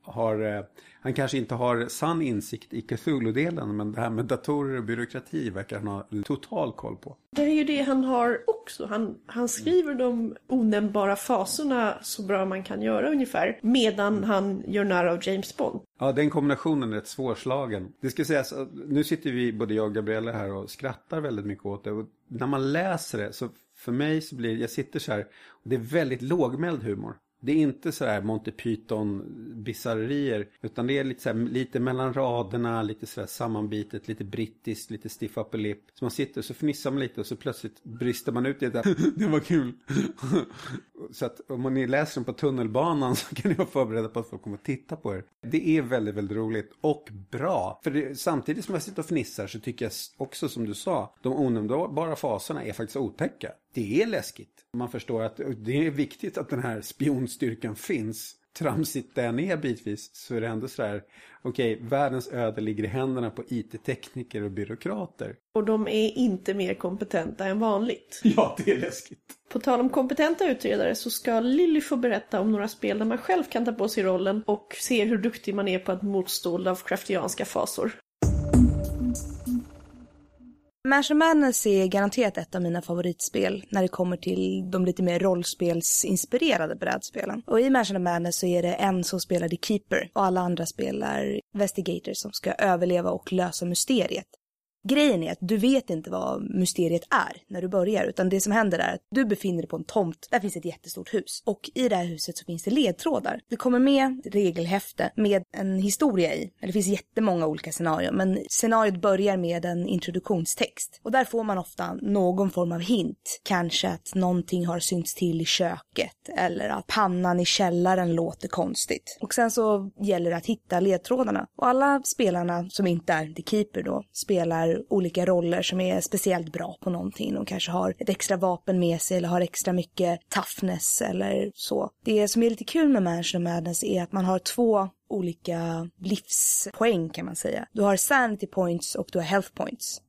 Speaker 2: har, eh, han kanske inte har sann insikt i Cthulhu-delen, men det här med datorer och byråkrati verkar han ha total koll på.
Speaker 1: Det är ju det han har också. Han, han skriver de onämnbara faserna så bra man kan göra ungefär. Medan han gör narr av James Bond.
Speaker 2: Ja, den kombinationen är rätt svårslagen. Det ska sägas, att nu sitter vi, både jag och Gabriella här och skrattar väldigt mycket åt det. Och när man läser det så för mig så blir jag sitter så här, och det är väldigt lågmäld humor. Det är inte så här Monty Python bisarrerier utan det är lite, så här, lite mellan raderna, lite så här sammanbitet, lite brittiskt, lite stiff upper lip. Så man sitter och så fnissar man lite och så plötsligt brister man ut i det där. det var kul. så att om ni läser den på tunnelbanan så kan ni vara förberedda på att folk kommer att titta på er. Det är väldigt, väldigt roligt och bra. För det, samtidigt som jag sitter och fnissar så tycker jag också som du sa, de onämnbara faserna är faktiskt otäcka. Det är läskigt. Man förstår att det är viktigt att den här spionstyrkan finns. Tramsigt den är bitvis så är det ändå så här, okej, okay, världens öde ligger i händerna på IT-tekniker och byråkrater.
Speaker 1: Och de är inte mer kompetenta än vanligt.
Speaker 2: Ja, det är läskigt.
Speaker 1: På tal om kompetenta utredare så ska Lilly få berätta om några spel där man själv kan ta på sig rollen och se hur duktig man är på att motstå Lovecraftianska fasor.
Speaker 5: Mansion Madness är garanterat ett av mina favoritspel när det kommer till de lite mer rollspelsinspirerade brädspelen. Och i Mansion Madness så är det en som spelar The Keeper och alla andra spelar Vestigators som ska överleva och lösa mysteriet. Grejen är att du vet inte vad mysteriet är när du börjar, utan det som händer är att du befinner dig på en tomt. Där finns ett jättestort hus och i det här huset så finns det ledtrådar. Det kommer med regelhäfte med en historia i. Det finns jättemånga olika scenarier, men scenariot börjar med en introduktionstext och där får man ofta någon form av hint. Kanske att någonting har synts till i köket eller att pannan i källaren låter konstigt. Och sen så gäller det att hitta ledtrådarna och alla spelarna som inte är the keeper då spelar olika roller som är speciellt bra på någonting. De kanske har ett extra vapen med sig eller har extra mycket toughness eller så. Det som är lite kul med Mansion of Madness är att man har två olika livspoäng kan man säga. Du har sanity points och du har health points.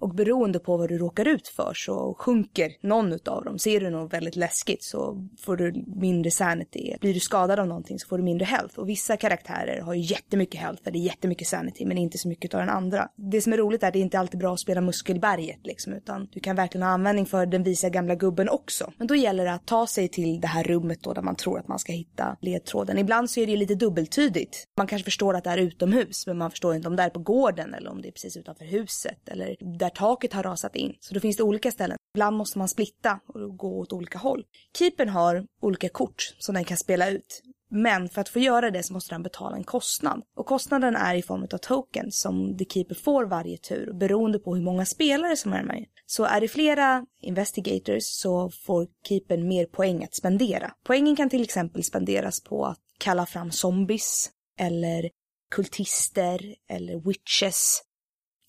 Speaker 5: Och beroende på vad du råkar ut för så sjunker någon av dem. Ser du något väldigt läskigt så får du mindre sanity. Blir du skadad av någonting så får du mindre health. Och vissa karaktärer har ju jättemycket health eller jättemycket sanity men inte så mycket av den andra. Det som är roligt är att det inte alltid är bra att spela muskelberget liksom utan du kan verkligen ha användning för den visa gamla gubben också. Men då gäller det att ta sig till det här rummet då där man tror att man ska hitta ledtråden. Ibland så är det ju lite dubbeltydigt. Man kanske förstår att det är utomhus men man förstår inte om det är på gården eller om det är precis utanför huset eller där där taket har rasat in. Så då finns det olika ställen. Ibland måste man splitta och gå åt olika håll. Keepern har olika kort som den kan spela ut. Men för att få göra det så måste den betala en kostnad. Och kostnaden är i form av tokens som The Keeper får varje tur beroende på hur många spelare som är med. Så är det flera investigators så får Keepern mer poäng att spendera. Poängen kan till exempel spenderas på att kalla fram zombies eller kultister eller witches.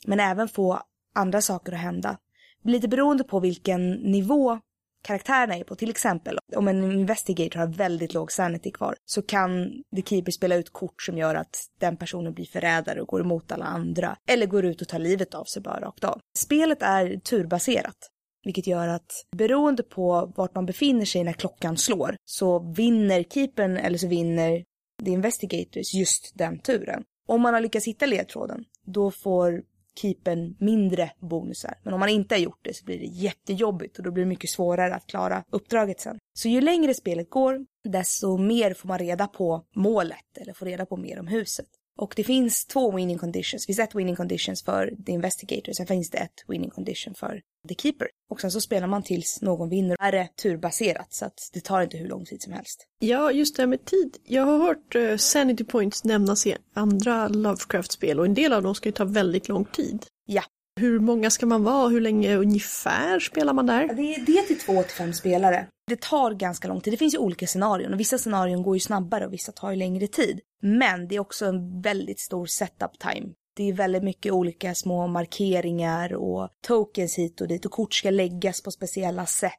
Speaker 5: Men även få andra saker att hända. Lite beroende på vilken nivå karaktärerna är på. Till exempel om en investigator har väldigt låg sanity kvar så kan The Keeper spela ut kort som gör att den personen blir förrädare och går emot alla andra. Eller går ut och tar livet av sig bara rakt av. Spelet är turbaserat. Vilket gör att beroende på vart man befinner sig när klockan slår så vinner keepern eller så vinner The Investigators just den turen. Om man har lyckats hitta ledtråden då får keepern mindre bonusar. Men om man inte har gjort det så blir det jättejobbigt och då blir det mycket svårare att klara uppdraget sen. Så ju längre spelet går, desto mer får man reda på målet eller får reda på mer om huset. Och det finns två winning conditions. Det finns ett winning conditions för The Investigator, sen finns det ett winning condition för The Keeper. Och sen så spelar man tills någon vinner. Det är turbaserat så att det tar inte hur lång tid som helst.
Speaker 1: Ja, just det här med tid. Jag har hört uh, Sanity Points nämnas i andra Lovecraft-spel och en del av dem ska ju ta väldigt lång tid.
Speaker 5: Ja.
Speaker 1: Hur många ska man vara? Hur länge ungefär spelar man där?
Speaker 5: Det är, det är till två till fem spelare. Det tar ganska lång tid. Det finns ju olika scenarion och vissa scenarion går ju snabbare och vissa tar ju längre tid. Men det är också en väldigt stor setup time. Det är väldigt mycket olika små markeringar och tokens hit och dit och kort ska läggas på speciella sätt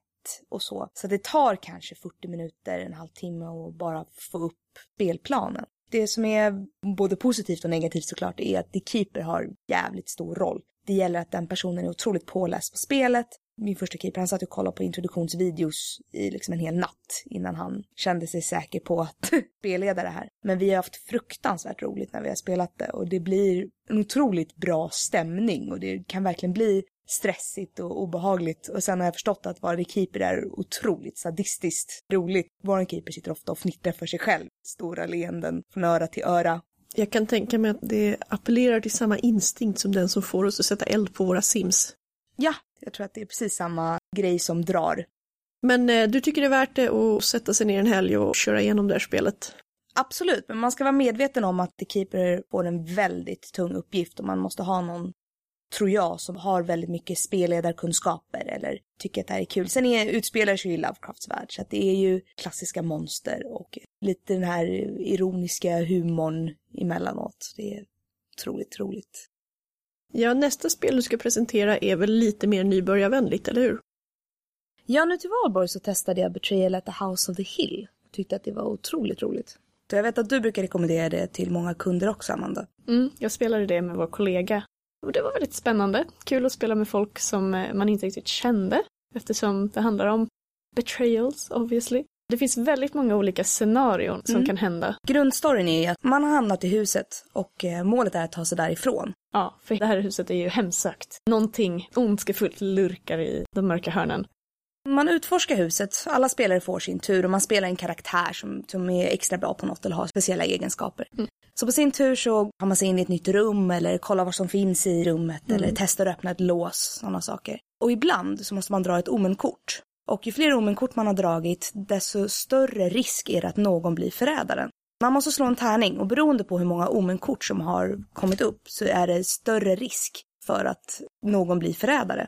Speaker 5: och så. Så det tar kanske 40 minuter, en halvtimme och bara få upp spelplanen. Det som är både positivt och negativt såklart är att The Keeper har jävligt stor roll. Det gäller att den personen är otroligt påläst på spelet min första keeper, han satt och kollade på introduktionsvideos i liksom en hel natt innan han kände sig säker på att spelleda det här. Men vi har haft fruktansvärt roligt när vi har spelat det och det blir en otroligt bra stämning och det kan verkligen bli stressigt och obehagligt. Och sen har jag förstått att vara keeper är otroligt sadistiskt roligt. Vår keeper sitter ofta och fnittrar för sig själv. Stora leenden från öra till öra.
Speaker 1: Jag kan tänka mig att det appellerar till samma instinkt som den som får oss att sätta eld på våra sims.
Speaker 5: Ja, jag tror att det är precis samma grej som drar.
Speaker 1: Men eh, du tycker det är värt det att sätta sig ner en helg och köra igenom det här spelet?
Speaker 5: Absolut, men man ska vara medveten om att The Keeper får en väldigt tung uppgift och man måste ha någon, tror jag, som har väldigt mycket spelledarkunskaper eller tycker att det här är kul. Sen är, utspelar sig ju i Lovecrafts värld, så att det är ju klassiska monster och lite den här ironiska humorn emellanåt. Det är otroligt roligt.
Speaker 1: Ja, nästa spel du ska presentera är väl lite mer nybörjarvänligt, eller hur?
Speaker 5: Ja, nu till valborg så testade jag Betrayal at the House of the Hill. Tyckte att det var otroligt roligt. Så jag vet att du brukar rekommendera det till många kunder också, Amanda.
Speaker 6: Mm, jag spelade det med vår kollega. Och det var väldigt spännande. Kul att spela med folk som eh, man inte riktigt kände. Eftersom det handlar om betrayals, obviously. Det finns väldigt många olika scenarion som
Speaker 5: Mm.
Speaker 6: kan hända.
Speaker 5: Grundstoryn är att man har hamnat i huset och eh, målet är att ta sig därifrån.
Speaker 6: Ja, för det här huset är ju hemsökt. Någonting ondskefullt lurkar i de mörka hörnen.
Speaker 5: Man utforskar huset, alla spelare får sin tur och man spelar en karaktär som, som är extra bra på något eller har speciella egenskaper.
Speaker 6: Mm.
Speaker 5: Så på sin tur så har man sig in i ett nytt rum eller kollar vad som finns i rummet eller testar att öppna ett lås, sådana saker. Och ibland så måste man dra ett omenkort. Och ju fler omenkort man har dragit, desto större risk är det att någon blir förrädaren. Man måste slå en tärning och beroende på hur många omenkort som har kommit upp så är det större risk för att någon blir förrädare.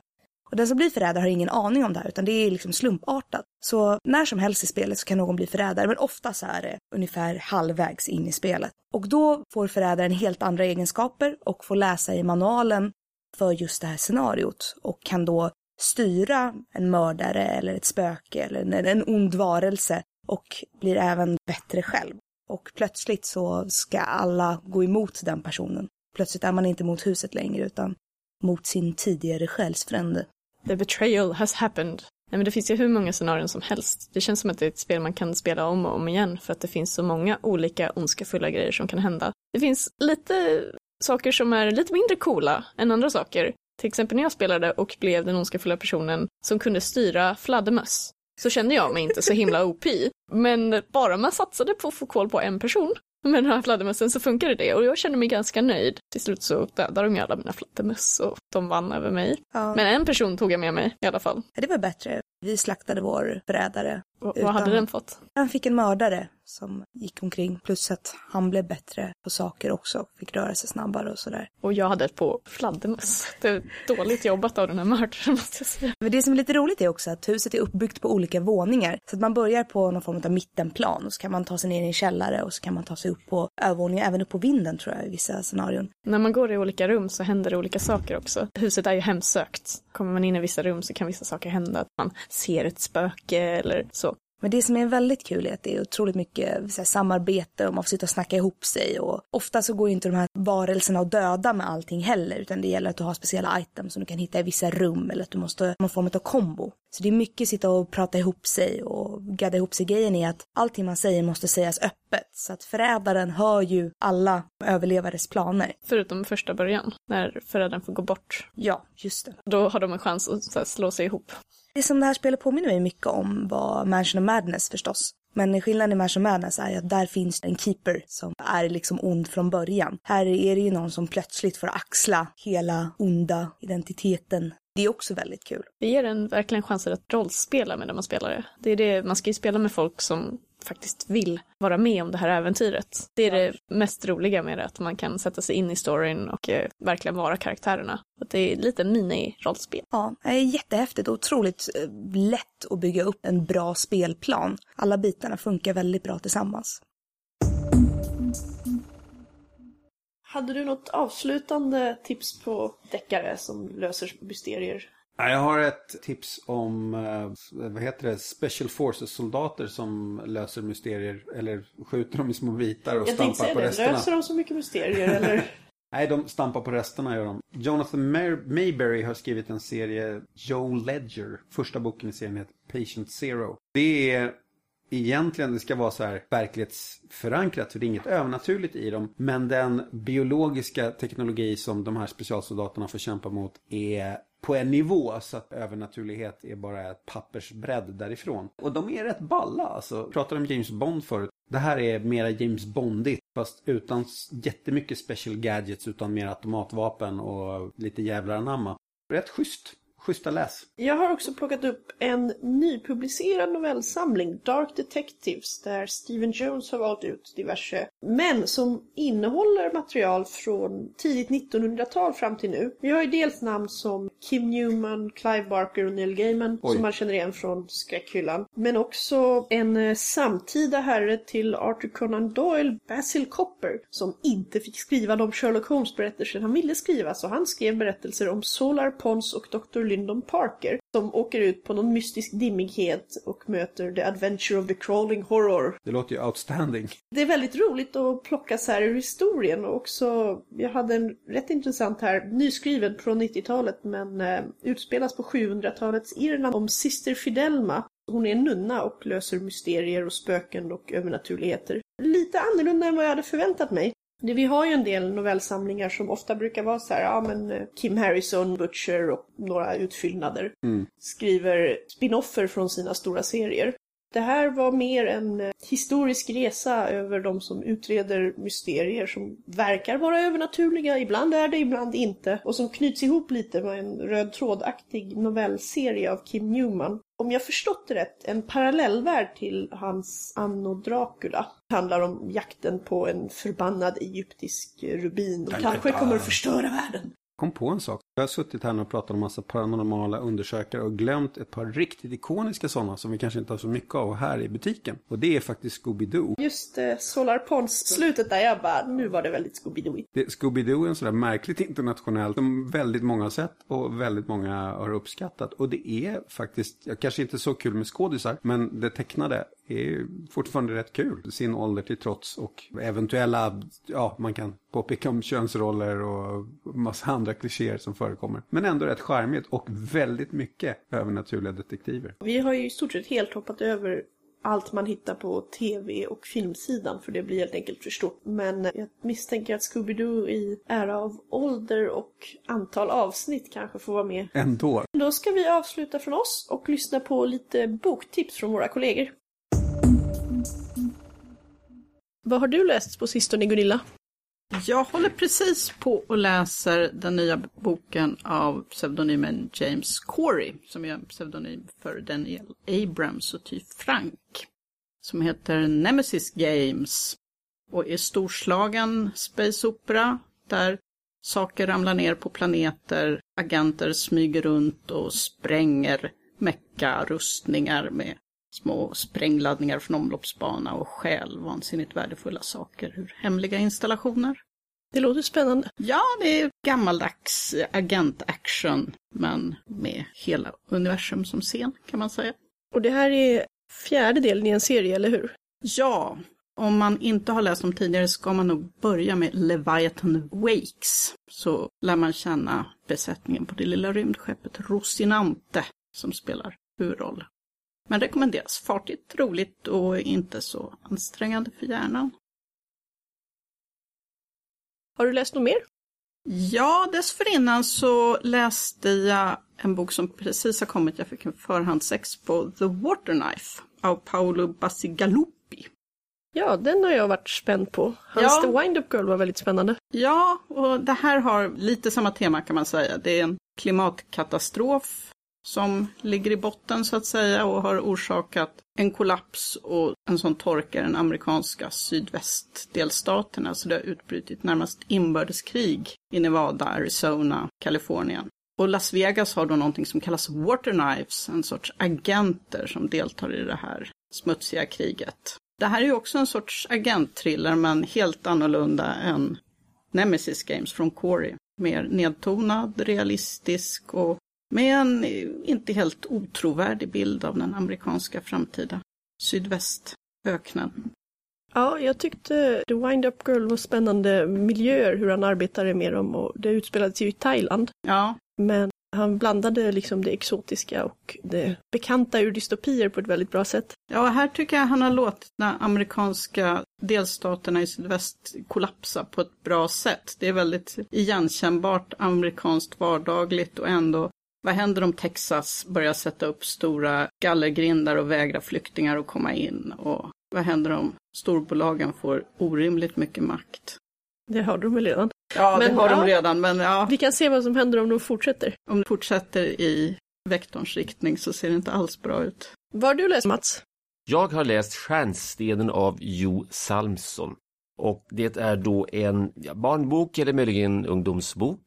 Speaker 5: Och den som blir förrädare har ingen aning om det här utan det är liksom slumpartat. Så när som helst i spelet så kan någon bli förrädare men oftast är det ungefär halvvägs in i spelet. Och då får förrädaren helt andra egenskaper och får läsa i manualen för just det här scenariot och kan då styra en mördare eller ett spöke eller en, ond varelse och blir även bättre själv. Och plötsligt så ska alla gå emot den personen. Plötsligt är man inte mot huset längre utan mot sin tidigare själsfrände.
Speaker 6: The betrayal has happened. Nej, men det finns ju hur många scenarion som helst. Det känns som att det är ett spel man kan spela om och om igen för att det finns så många olika ondskefulla grejer som kan hända. Det finns lite saker som är lite mindre coola än andra saker. Till exempel när jag spelade och blev den ondskefulla personen som kunde styra fladdermöss så kände jag mig inte så himla OP. Men bara man satsade på att få koll på en person med den här fladdermössen så funkade det och jag kände mig ganska nöjd. Till slut så dödade de ju alla mina fladdermöss och de vann över mig.
Speaker 5: Ja,
Speaker 6: Men en person tog jag med mig i alla fall.
Speaker 5: det var bättre. Vi slaktade vår förrädare. Utan-
Speaker 6: vad hade den fått?
Speaker 5: Han fick en mördare som gick omkring plus att han blev bättre på saker också. Fick röra sig snabbare och sådär.
Speaker 6: Och jag hade ett på fladdermöss. Det är dåligt jobbat av den här mördaren måste jag säga.
Speaker 5: Men det som är lite roligt är också att huset är uppbyggt på olika våningar. Så att man börjar på någon form av mittenplan och så kan man ta sig ner i en källare och så kan man ta sig upp på övervåningen, även upp på vinden tror jag i vissa scenarion.
Speaker 6: När man går i olika rum så händer det olika saker också. Huset är ju hemsökt. Kommer man in i vissa rum så kan vissa saker hända. Att man ser ett spöke eller så.
Speaker 5: Men det som är väldigt kul är att det är otroligt mycket så här, samarbete och man får sitta och snacka ihop sig och ofta så går ju inte de här varelserna att döda med allting heller utan det gäller att du har speciella items som du kan hitta i vissa rum eller att du måste ha någon form av kombo. Så det är mycket sitta och prata ihop sig och gadda ihop sig. Grejen är att allting man säger måste sägas öppet så att förrädaren hör ju alla överlevares planer.
Speaker 6: Förutom första början, när förrädaren får gå bort.
Speaker 5: Ja, just det.
Speaker 6: Då har de en chans att här, slå sig ihop.
Speaker 5: Det som det här spelet påminner mig mycket om var Mansion of Madness förstås. Men skillnaden i Mansion of Madness är ju att där finns det en keeper som är liksom ond från början. Här är det ju någon som plötsligt får axla hela onda identiteten. Det är också väldigt kul.
Speaker 6: Det ger en verkligen chanser att rollspela med när man spelar det. Det är det, man ska ju spela med folk som faktiskt vill vara med om det här äventyret. Det är det mest roliga med det, att man kan sätta sig in i storyn och eh, verkligen vara karaktärerna. Och det är lite mini-rollspel.
Speaker 5: Ja, det är jättehäftigt och otroligt eh, lätt att bygga upp en bra spelplan. Alla bitarna funkar väldigt bra tillsammans.
Speaker 1: Hade du något avslutande tips på deckare som löser mysterier?
Speaker 2: Ja, Jag har ett tips om, eh, vad heter det, Special Forces-soldater som löser mysterier eller skjuter dem i små bitar och
Speaker 1: Jag
Speaker 2: stampar på
Speaker 1: det,
Speaker 2: resterna.
Speaker 1: löser de så mycket mysterier eller?
Speaker 2: Nej, de stampar på resterna gör de. Jonathan Mayberry har skrivit en serie, Joe Ledger. Första boken i serien heter Patient Zero. Det är egentligen, det ska vara så här verklighetsförankrat, för det är inget övernaturligt i dem. Men den biologiska teknologi som de här specialsoldaterna får kämpa mot är på en nivå så att övernaturlighet är bara ett pappersbredd därifrån. Och de är rätt balla alltså. Pratar pratade om James Bond förut. Det här är mera James Bondigt fast utan jättemycket special gadgets utan mer automatvapen och lite jävlar anamma. Rätt schysst schyssta läs.
Speaker 1: Jag har också plockat upp en nypublicerad novellsamling, Dark Detectives, där Stephen Jones har valt ut diverse män som innehåller material från tidigt 1900-tal fram till nu. Vi har ju dels namn som Kim Newman, Clive Barker och Neil Gaiman
Speaker 2: Oj.
Speaker 1: som man känner igen från skräckhyllan. Men också en eh, samtida herre till Arthur Conan Doyle, Basil Copper, som inte fick skriva de Sherlock Holmes-berättelser han ville skriva, så han skrev berättelser om Solar Pons och Dr. Lyndon Parker, som åker ut på någon mystisk dimmighet och möter The Adventure of the Crawling Horror.
Speaker 2: Det låter ju outstanding.
Speaker 1: Det är väldigt roligt att plocka så här ur historien och också, jag hade en rätt intressant här, nyskriven från 90-talet men eh, utspelas på 700-talets Irland om Sister Fidelma. Hon är nunna och löser mysterier och spöken och övernaturligheter. Lite annorlunda än vad jag hade förväntat mig. Vi har ju en del novellsamlingar som ofta brukar vara så här, ja men eh, Kim Harrison, Butcher och några utfyllnader skriver spin-offer från sina stora serier. Det här var mer en eh, historisk resa över de som utreder mysterier som verkar vara övernaturliga, ibland är det, ibland inte, och som knyts ihop lite med en röd trådaktig novellserie av Kim Newman. Om jag förstått det rätt, en parallellvärld till hans Anno Dracula. Handlar om jakten på en förbannad egyptisk rubin och kanske kommer att förstöra världen.
Speaker 2: Kom på en sak. Jag har suttit här och pratat om massa paranormala undersökare och glömt ett par riktigt ikoniska sådana som vi kanske inte har så mycket av här i butiken. Och det är faktiskt Scooby-Doo.
Speaker 1: Just eh, Solar Pons slutet där, jag bara, nu var det väldigt Scooby-Dooigt.
Speaker 2: Det- Scooby-Doo är en sådär märkligt internationellt som väldigt många har sett och väldigt många har uppskattat. Och det är faktiskt, kanske inte så kul med skådisar, men det tecknade är fortfarande rätt kul. Sin ålder till trots och eventuella, ja man kan påpeka om könsroller och massa andra klichéer som förekommer. Men ändå rätt charmigt och väldigt mycket övernaturliga detektiver.
Speaker 1: Vi har ju i stort sett helt hoppat över allt man hittar på tv och filmsidan för det blir helt enkelt för stort. Men jag misstänker att Scooby-Doo i ära av ålder och antal avsnitt kanske får vara med.
Speaker 2: Ändå.
Speaker 1: Då ska vi avsluta från oss och lyssna på lite boktips från våra kollegor. Vad har du läst på sistone Gunilla?
Speaker 7: Jag håller precis på och läser den nya boken av pseudonymen James Corey, som är en pseudonym för Daniel Abrams och Ty Frank, som heter Nemesis Games och är storslagen space opera där saker ramlar ner på planeter, agenter smyger runt och spränger mecka rustningar med små sprängladdningar från omloppsbana och stjäl vansinnigt värdefulla saker ur hemliga installationer.
Speaker 1: Det låter spännande.
Speaker 7: Ja, det är gammaldags agentaction, men med hela universum som scen kan man säga.
Speaker 1: Och det här är fjärde delen i en serie, eller hur?
Speaker 7: Ja, om man inte har läst dem tidigare ska man nog börja med Leviathan Wakes. Så lär man känna besättningen på det lilla rymdskeppet Rosinante som spelar huvudroll. Men rekommenderas. Fartigt, roligt och inte så ansträngande för hjärnan.
Speaker 1: Har du läst något mer?
Speaker 7: Ja, dessförinnan så läste jag en bok som precis har kommit. Jag fick en förhandsex på The Waterknife av Paolo Bassigalupi.
Speaker 1: Ja, den har jag varit spänd på. Hans
Speaker 7: Ja.
Speaker 1: The Wind-Up Girl var väldigt spännande.
Speaker 7: Ja, och det här har lite samma tema kan man säga. Det är en klimatkatastrof som ligger i botten så att säga och har orsakat en kollaps och en sån torka i den amerikanska sydvästdelstaterna. Så det har utbrutit närmast inbördeskrig i Nevada, Arizona, Kalifornien. Och Las Vegas har då någonting som kallas Waterknives, en sorts agenter som deltar i det här smutsiga kriget. Det här är ju också en sorts agentthriller men helt annorlunda än Nemesis Games från Corey. Mer nedtonad, realistisk och med en inte helt otrovärdig bild av den amerikanska framtida sydvästöknen.
Speaker 1: Ja, jag tyckte The Wind-Up Girl var spännande miljöer, hur han arbetade med dem och det utspelade sig ju i Thailand.
Speaker 7: Ja,
Speaker 1: Men han blandade liksom det exotiska och det bekanta ur dystopier på ett väldigt bra sätt.
Speaker 7: ja, här tycker jag han har låtit de amerikanska delstaterna i sydväst kollapsa på ett bra sätt. Det är väldigt igenkännbart amerikanskt vardagligt och ändå vad händer om Texas börjar sätta upp stora gallergrindar och vägra flyktingar att komma in? Och vad händer om storbolagen får orimligt mycket makt?
Speaker 1: Det hörde de väl redan.
Speaker 7: Ja,
Speaker 1: Men,
Speaker 7: det har
Speaker 1: ja.
Speaker 7: de redan, men ja,
Speaker 1: Vi kan se vad som händer om de fortsätter.
Speaker 7: om det fortsätter i vektorns riktning så ser det inte alls bra ut.
Speaker 1: Vad har du läst Mats?
Speaker 4: Jag har läst Stjärnstenen av Jo Salmson. Och det är då en barnbok eller möjligen ungdomsbok.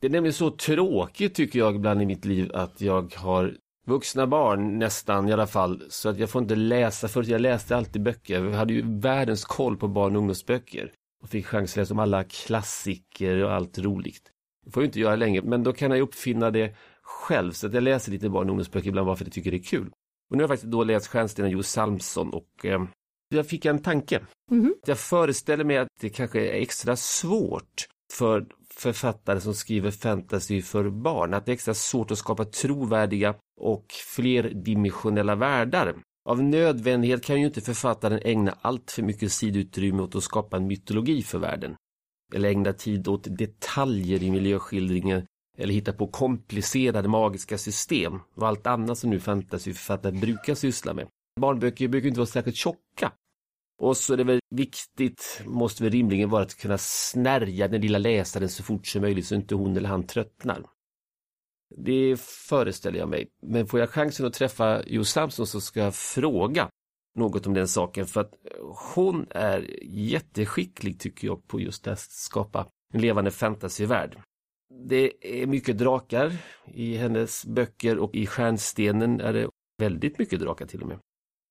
Speaker 4: Det är nämligen så tråkigt tycker jag ibland i mitt liv att jag har vuxna barn nästan i alla fall. Så att jag får inte läsa, för jag läste alltid böcker. Jag hade ju världens koll på barn och ungdomsböcker. Och fick chans att läsa om alla klassiker och allt roligt. Det får jag inte göra längre, men då kan jag uppfinna det själv. Så att jag läser lite barn och ungdomsböcker ibland bara för att jag tycker det är kul. Och nu har jag faktiskt då läst Stjärnstenen Jo Salmson och eh, jag fick en tanke.
Speaker 1: Mhm.
Speaker 4: Jag föreställer mig att det kanske är extra svårt för författare som skriver fantasy för barn. Att det är extra svårt att skapa trovärdiga och flerdimensionella världar. Av nödvändighet kan ju inte författaren ägna allt för mycket sidutrymme åt att skapa en mytologi för världen. Eller ägna tid åt detaljer i miljöskildringen eller hitta på komplicerade magiska system och allt annat som nu fantasyförfattare brukar syssla med. Barnböcker brukar inte vara särskilt tjocka. Och så är det väl viktigt, måste väl rimligen vara att kunna snärja den lilla läsaren så fort som möjligt så inte hon eller han tröttnar. Det föreställer jag mig. Men får jag chansen att träffa Jo Samson så ska jag fråga något om den saken för att hon är jätteskicklig tycker jag på just att skapa en levande fantasyvärld. Det är mycket drakar i hennes böcker och i Stjärnstenen är det väldigt mycket drakar till och med.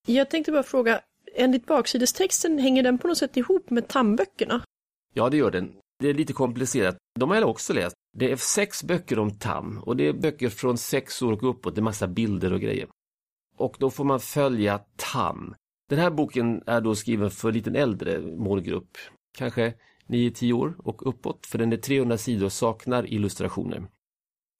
Speaker 1: Jag tänkte bara fråga, enligt baksidestexten, hänger den på något sätt ihop med tandböckerna?
Speaker 4: Ja, det gör den. Det är lite komplicerat. De har jag också läst. Det är sex böcker om Tam och det är böcker från sex år och uppåt. Det är massa bilder och grejer. Och då får man följa Tam. Den här boken är då skriven för en liten äldre målgrupp. Kanske 9-10 år och uppåt, för den är 300 sidor och saknar illustrationer.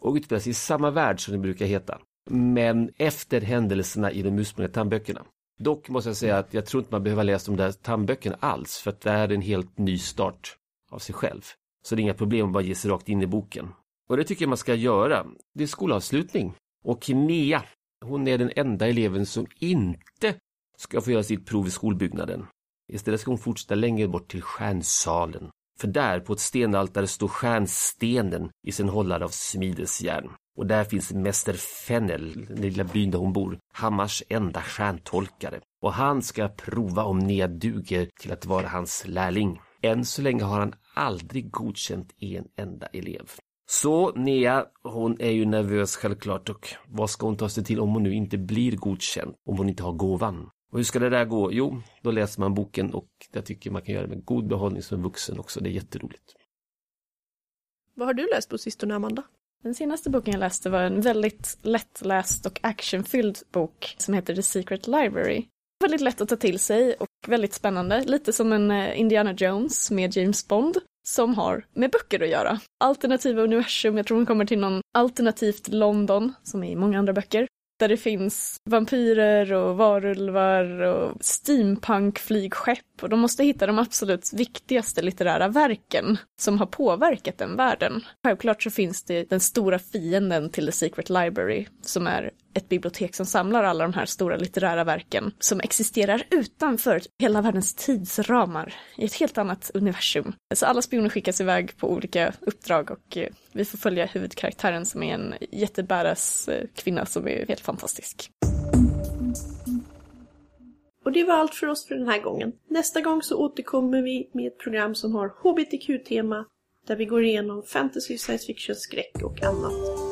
Speaker 4: Och utspelar sig i samma värld som det brukar heta. Men efter händelserna i de ursprungliga tandböckerna. Dock måste jag säga att jag tror inte man behöver läsa de där tandböckerna alls, för att det är en helt ny start av sig själv. Så det är inga problem att bara ge sig rakt in i boken. Och det tycker jag man ska göra. Det är skolavslutning. Och Nea, hon är den enda eleven som inte ska få göra sitt prov i skolbyggnaden. Istället ska hon fortsätta längre bort till stjärnsalen. För där på ett stenaltare står stjärnstenen i sin hållare av smidesjärn. Och där finns Mäster Fennel, den lilla byn där hon bor, Hammars enda stjärntolkare. Och han ska prova om Nea duger till att vara hans lärling. Än så länge har han aldrig godkänt en enda elev. Så Nea, hon är ju nervös självklart och vad ska hon ta sig till om hon nu inte blir godkänd? Om hon inte har gåvan? Och hur ska det där gå? Jo, då läser man boken och jag tycker man kan göra det med god behållning som vuxen också. Det är jätteroligt.
Speaker 1: Vad har du läst på sistone, Amanda?
Speaker 6: Den senaste boken jag läste var en väldigt lättläst och actionfylld bok som heter The Secret Library. Väldigt lätt att ta till sig och väldigt spännande. Lite som en eh, Indiana Jones med James Bond som har med böcker att göra. Alternativa universum, jag tror hon kommer till någon alternativt London som är i många andra böcker. Där det finns vampyrer och varulvar och steampunk-flygskepp och de måste hitta de absolut viktigaste litterära verken som har påverkat den världen. Självklart så finns det den stora fienden till The Secret Library som är ett bibliotek som samlar alla de här stora litterära verken som existerar utanför hela världens tidsramar i ett helt annat universum. Så alla spioner skickas iväg på olika uppdrag och eh, vi får följa huvudkaraktären som är en jättebäras eh, kvinna som är helt fantastisk.
Speaker 1: Och det var allt för oss för den här gången. Nästa gång så återkommer vi med ett program som har HBTQ-tema där vi går igenom fantasy, science fiction, skräck och annat.